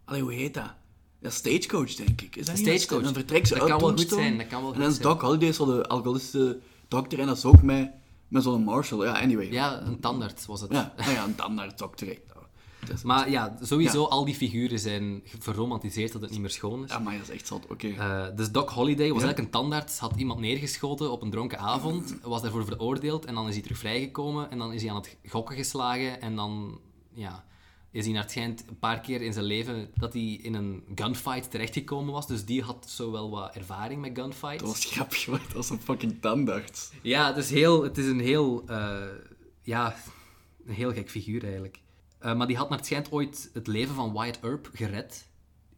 Allee, hoe heet dat? Ja, Stagecoach, denk ik. Is dat Stagecoach. Dan vertrekt ze Dat uit kan wel goed Tombstone. zijn, dat kan wel En goed dan is zijn. Doc Holliday zo de alcoholistische dokter. En dat is ook met, met zo'n Marshall. Ja, anyway. Ja, een tandarts was het. Ja, nou ja, een. Nou, dat is- Maar ja, sowieso, Ja. al die figuren zijn verromantiseerd dat het niet meer schoon is. Ja, maar dat is echt zot. Oké. Eh, dus Doc Holliday was eigenlijk een tandarts, had iemand neergeschoten op een dronken avond, was daarvoor veroordeeld en dan is hij terug vrijgekomen en dan is hij aan het gokken geslagen en dan ja, is hij naar het schijnt een paar keer in zijn leven dat hij in een gunfight terechtgekomen was. Dus die had zo wel wat ervaring met gunfights. Dat was grappig, want dat was een fucking tandarts. Ja, het is, heel, het is een heel, eh, ja, een heel gek figuur eigenlijk. Eh, maar die had naar het schijnt ooit het leven van Wyatt Earp gered.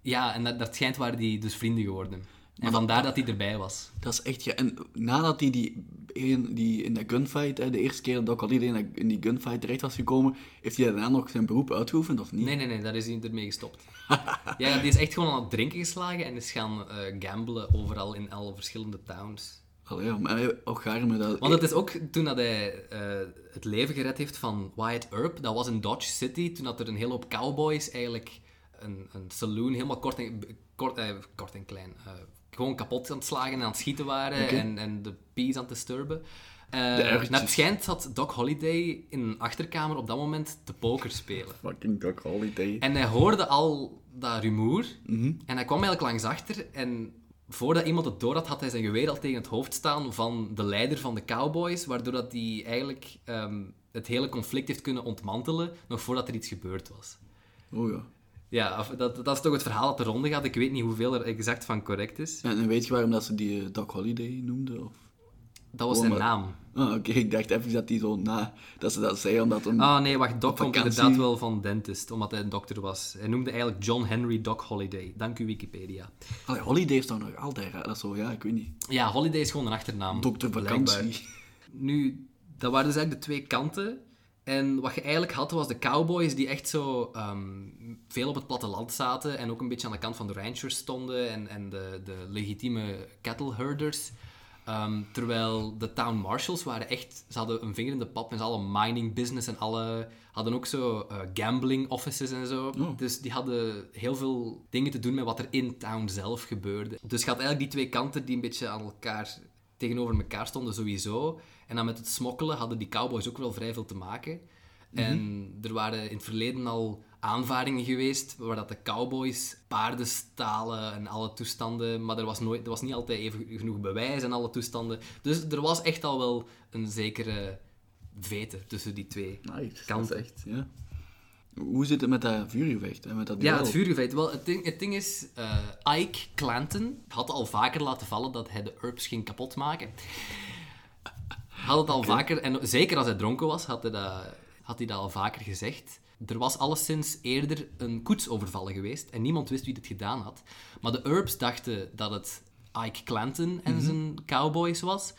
Ja, en naar naar het schijnt waren die dus vrienden geworden. En vandaar dat hij erbij was. Dat is echt... Ja, en nadat hij die, een- die in dat gunfight, hè, de eerste keer dat Holliday in, in die gunfight terecht was gekomen, heeft hij daarna nog zijn beroep uitgeoefend, of niet? Nee, nee, nee, daar is hij ermee gestopt. ja, die is echt gewoon aan het drinken geslagen en is gaan eh, gamblen overal in alle verschillende towns. Allee, ja, maar hij- ook gaar met dat... Want het is ook toen dat hij eh, het leven gered heeft van Wyatt Earp, dat was in Dodge City, toen dat er een hele hoop cowboys eigenlijk een, een saloon helemaal kort en, kort, eh, kort en klein. eh, gewoon kapot aan het slagen en aan het schieten waren en, en de peace aan het disturben. Eh, ergertjes. naar het schijnt had Doc Holliday in een achterkamer op dat moment te poker spelen. Fucking Doc Holiday. En hij hoorde al dat rumoer. Mhm. En hij kwam eigenlijk langs achter. En voordat iemand het door had, had hij zijn geweer al tegen het hoofd staan van de leider van de Cowboys. Waardoor dat hij eigenlijk ehm, het hele conflict heeft kunnen ontmantelen. Nog voordat er iets gebeurd was. Oh ja. Ja, dat, dat is toch het verhaal dat de ronde gaat. Ik weet niet hoeveel er exact van correct is. En, en weet je waarom dat ze die eh, Doc Holiday noemden? Of? Dat was Oh, zijn maar- naam. Ah, oké. Ik dacht even dat die zo na... Dat ze dat zei omdat hem... Ah nee, wacht. Doc komt inderdaad wel van dentist, omdat hij een dokter was. Hij noemde eigenlijk John Henry Doc Holliday. Dank u Wikipedia. Allee, Holiday is toch nog altijd raar. Dat is zo, ja, ik weet niet. Ja, Holiday is gewoon een achternaam. Dokter. Vakantie. Nu, dat waren dus eigenlijk de twee kanten. En wat je eigenlijk had, was de cowboys die echt zo ehm, veel op het platteland zaten en ook een beetje aan de kant van de ranchers stonden en, en de, de legitieme cattle herders. Ehm, terwijl de town marshals waren echt, ze hadden een vinger in de pap en ze hadden mining business en alle, hadden ook zo eh, gambling offices en zo. Oh. Dus die hadden heel veel dingen te doen met wat er in town zelf gebeurde. Dus je had eigenlijk die twee kanten die een beetje aan elkaar tegenover elkaar stonden sowieso. En dan met het smokkelen hadden die cowboys ook wel vrij veel te maken. En er waren in het verleden al aanvaringen geweest waar dat de cowboys paarden stalen en alle toestanden, maar er was, nooit, er was niet altijd even genoeg bewijs en alle toestanden. Dus er was echt al wel een zekere vete tussen die twee. Nice. Kant. Dat is echt, ja. Hoe zit het met dat vuurgevecht? En met dat Ja, het vuurgevecht. Wel, het ding, het ding is, eh, Ike Clanton had al vaker laten vallen dat hij de herbs ging kapotmaken. Had het al vaker, en zeker als hij dronken was, had hij, dat, had hij dat al vaker gezegd. Er was alleszins eerder een koets overvallen geweest en niemand wist wie dit gedaan had. Maar de Herbs dachten dat het Ike Clanton en zijn cowboys was.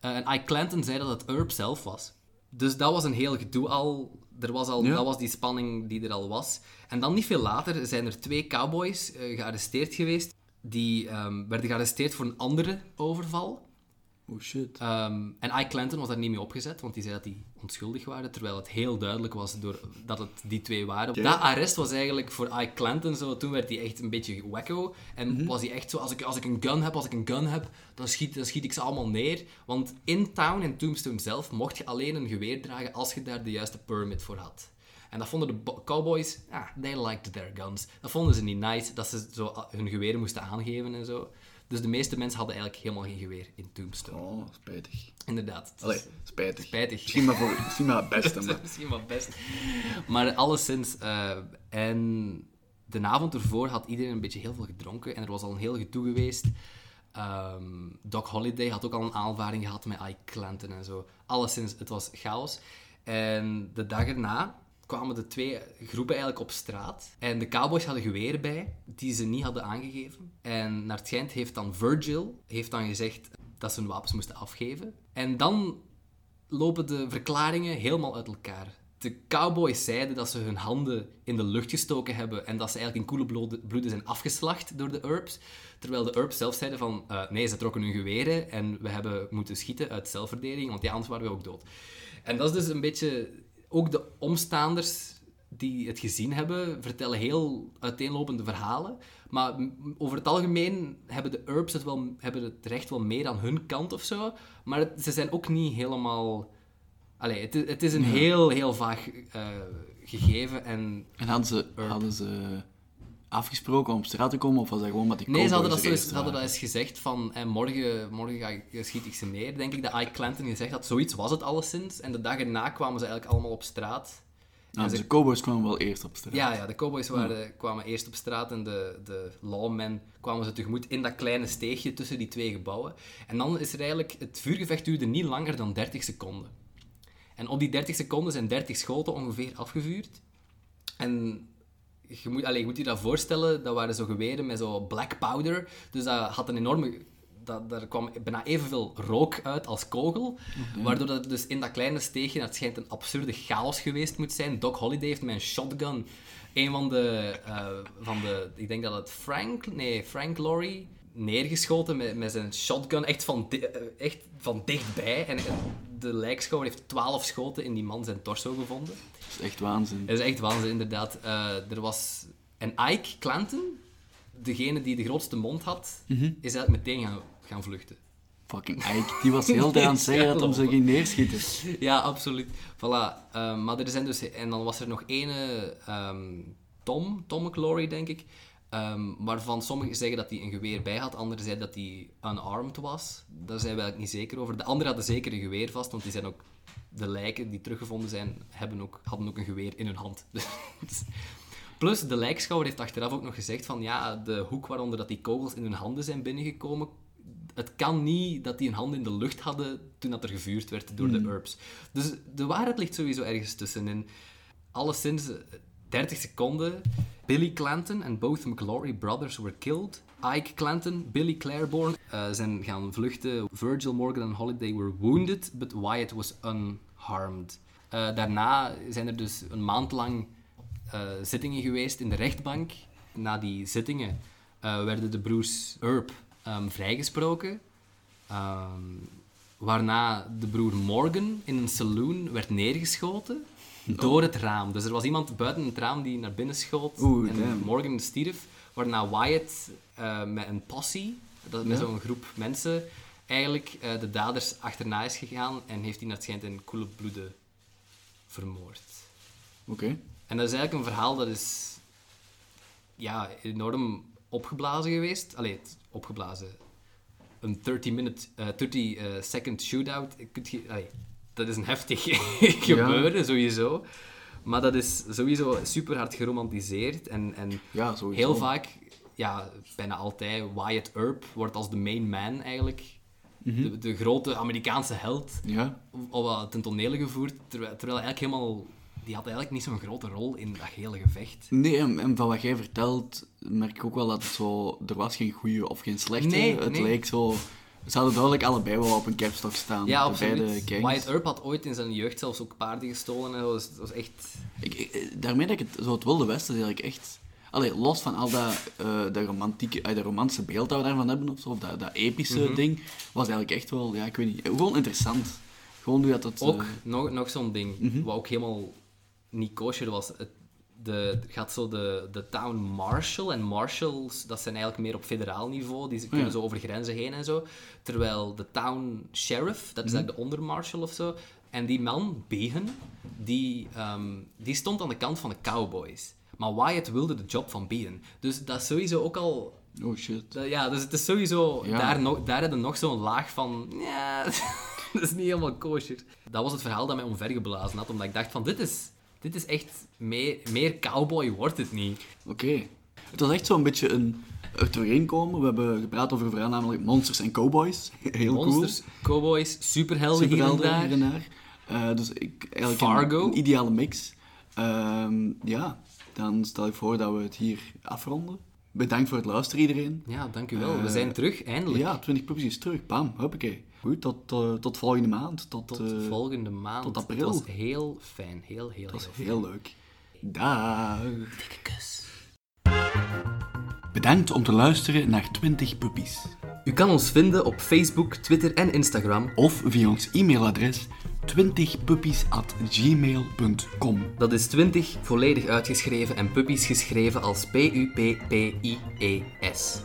Eh, en Ike Clanton zei dat het Herb zelf was. Dus dat was een heel gedoe al. Er was al Ja. Dat was die spanning die er al was. En dan niet veel later zijn er twee cowboys eh, gearresteerd geweest. Die ehm, werden gearresteerd voor een andere overval. Oh shit. Ehm, en Ike Clanton was daar niet mee opgezet, want die zei dat die onschuldig waren, terwijl het heel duidelijk was door, dat het die twee waren. Dat arrest was eigenlijk voor Ike Clanton zo, toen werd hij echt een beetje wacko. En was hij echt zo, als ik, als ik een gun heb, als ik een gun heb, dan schiet, dan schiet ik ze allemaal neer. Want in town, in Tombstone zelf, mocht je alleen een geweer dragen als je daar de juiste permit voor had. En dat vonden de bo- cowboys, ah, they liked their guns. Dat vonden ze niet nice, dat ze zo ah, hun geweren moesten aangeven en zo. Dus de meeste mensen hadden eigenlijk helemaal geen geweer in Tombstone. Oh, spijtig. Inderdaad. het Allee, spijtig. Spijtig. Misschien maar, voor, misschien maar het beste, maar... is misschien wel best. Maar alleszins... eh, en de avond ervoor had iedereen een beetje heel veel gedronken. En er was al een heel gedoe geweest. Ehm, Doc Holliday had ook al een aanvaring gehad met Ike Clanton en zo. Alleszins, het was chaos. En de dag erna kwamen de twee groepen eigenlijk op straat. En de cowboys hadden geweren bij, die ze niet hadden aangegeven. En naar het schijnt heeft dan Virgil heeft dan gezegd dat ze hun wapens moesten afgeven. En dan lopen de verklaringen helemaal uit elkaar. De cowboys zeiden dat ze hun handen in de lucht gestoken hebben en dat ze eigenlijk in koele bloede- bloeden zijn afgeslacht door de Herbs. Terwijl de Herbs zelf zeiden van, eh, nee, ze trokken hun geweren en we hebben moeten schieten uit zelfverdediging, want ja, anders waren we ook dood. En dat is dus een beetje... Ook de omstaanders die het gezien hebben, vertellen heel uiteenlopende verhalen. Maar over het algemeen hebben de Herbs het, wel, hebben het recht wel meer aan hun kant of zo. Maar het- ze zijn ook niet helemaal... Allee, het, is- het is een heel, heel vaag eh, gegeven. En En hadden ze, hadden ze afgesproken om op straat te komen, of was dat gewoon met die nee, ze hadden, dat zo eens, ze hadden dat eens gezegd van eh, morgen, morgen ga ik, schiet ik ze neer. Denk ik dat Ike Clanton gezegd had. Zoiets was het alleszins. En de dag erna kwamen ze eigenlijk allemaal op straat. en dus ze- de cowboys kwamen wel eerst op straat. Ja, ja de cowboys waren, kwamen eerst op straat en de, de lawmen kwamen ze tegemoet in dat kleine steegje tussen die twee gebouwen. En dan is er eigenlijk... Het vuurgevecht duurde niet langer dan 30 seconden. En op die 30 seconden zijn 30 schoten ongeveer afgevuurd. En je moet, allez, je moet je dat voorstellen, dat waren zo geweren met zo black powder. Dus dat had een enorme... Dat, daar kwam bijna evenveel rook uit als kogel. Waardoor dat dus in dat kleine steegje, dat schijnt een absurde chaos geweest moet zijn. Doc Holliday heeft met een shotgun een van de, eh, van de ik denk dat het Frank, nee, Frank Laurie, neergeschoten met, met zijn shotgun, echt van, di- eh, echt van dichtbij. En de lijkschouwer heeft twaalf schoten in die man zijn torso gevonden. Dat is echt waanzin. Dat is echt waanzin, inderdaad. Eh, er was... En Ike Clanton, degene die de grootste mond had, Mhm. is eigenlijk meteen gaan, gaan vluchten. Fucking Ike, die was heel tijd aan het zeggen dat hem zo ging neerschieten. Ja, absoluut. Voilà. Ehm, maar er zijn dus... En dan was er nog ene... ehm, Tom, Tom McClory, denk ik. Ehm, waarvan sommigen zeggen dat hij een geweer bij had. Anderen zeiden dat hij unarmed was. Daar zijn we eigenlijk niet zeker over. De anderen hadden zeker een geweer vast, want die zijn ook... De lijken die teruggevonden zijn, hebben ook, hadden ook een geweer in hun hand. Dus- Plus, de lijkschouwer heeft achteraf ook nog gezegd van... Ja, de hoek waaronder dat die kogels in hun handen zijn binnengekomen... Het kan niet dat die een hand in de lucht hadden toen dat er gevuurd werd door de Urbs. Dus de waarheid ligt sowieso ergens tussenin. Alleszins 30 seconden. Billy Clanton en both McLaury brothers were killed. Ike Clanton, Billy Claiborne eh, zijn gaan vluchten. Virgil Morgan en Holiday were wounded, but Wyatt was unharmed. Eh, daarna zijn er dus een maand lang eh, zittingen geweest in de rechtbank. Na die zittingen werden de broers Earp ehm, vrijgesproken. Ehm, waarna de broer Morgan in een saloon werd neergeschoten door het raam. Dus er was iemand buiten het raam die naar binnen schoot Oeh, en damn. Morgan stierf. Waarna Wyatt eh, met een dat, met Ja. zo'n groep mensen, eigenlijk eh, de daders achterna is gegaan en heeft die naar het schijnt in koele bloeden vermoord. Oké. En dat is eigenlijk een verhaal dat is ja, enorm opgeblazen geweest. Allee, opgeblazen. Een 30-minute, 30-second shootout. Kunt je, allee, dat is een heftig gebeuren, sowieso. Maar dat is sowieso super hard geromantiseerd. En, en Ja, heel vaak, ja, bijna altijd, Wyatt Earp wordt als de main man eigenlijk. Mhm. de, de grote Amerikaanse held Ja. al wat ten tonele gevoerd, terwijl, terwijl eigenlijk helemaal... Die had eigenlijk niet zo'n grote rol in dat hele gevecht. Nee, en, en van wat jij vertelt, merk ik ook wel dat het zo... Er was geen goede of geen slechte. Nee, het nee. leek zo... Ze hadden duidelijk allebei wel op een capstok staan. Ja, absoluut. Wyatt Earp had ooit in zijn jeugd zelfs ook paarden gestolen. En dat, was, dat was echt... Ik, ik- daarmee dat ik het, zo het Wilde Westen is eigenlijk echt... Allee, los van al dat, eh dat romantieke, eh, dat romantische beeld dat we daarvan hebben, of zo, of dat, dat epische Mhm. ding, was eigenlijk echt wel, ja, ik weet niet, gewoon interessant. Gewoon hoe dat. Ook eh, nog, nog zo'n ding, Mhm. wat ook helemaal niet kosher was. Het, de, gaat zo de, de town marshal. En marshals, dat zijn eigenlijk meer op federaal niveau. Die kunnen ja. zo over grenzen heen en zo. Terwijl de town sheriff, dat is Mhm. eigenlijk de ondermarshal of zo. En die man, Behan, die, ehm, die stond aan de kant van de cowboys. Maar Wyatt wilde de job van Behan. Dus dat is sowieso ook al... oh shit. dat- ja, dus het is sowieso... Ja. Daar, nog, daar hebben nog zo'n laag van... Ja, dat is niet helemaal kosher. Dat was het verhaal dat mij omvergeblazen had. Omdat ik dacht van, dit is... Dit is echt... Meer, meer cowboy wordt het niet. Oké. Het was echt zo'n beetje een er doorheen komen. We hebben gepraat over een verhaal namelijk monsters en cowboys. Heel Monsters, cowboys, cool. superhelden hier en Superhelden daar. hier en daar. Eh, dus ik, eigenlijk Fargo. Een, een ideale mix. Ehm, ja, dan stel ik voor dat we het hier afronden. Bedankt voor het luisteren iedereen. Ja, dank u wel. We Eh, zijn terug, eindelijk. Ja, 20 puppies is terug. Bam, hoppakee. Goed, tot, eh, tot volgende maand. Tot, Tot eh, volgende maand. tot april. Het was heel fijn. Heel, heel, Dat was heel heel leuk. Dag. Dikke kus. Bedankt om te luisteren naar 20 puppies. U kan ons vinden op Facebook, Twitter en Instagram. Of via ons e-mailadres 20puppies.gmail.com. Dat is 20 volledig uitgeschreven en puppies geschreven als P-U-P-P-I-E-S.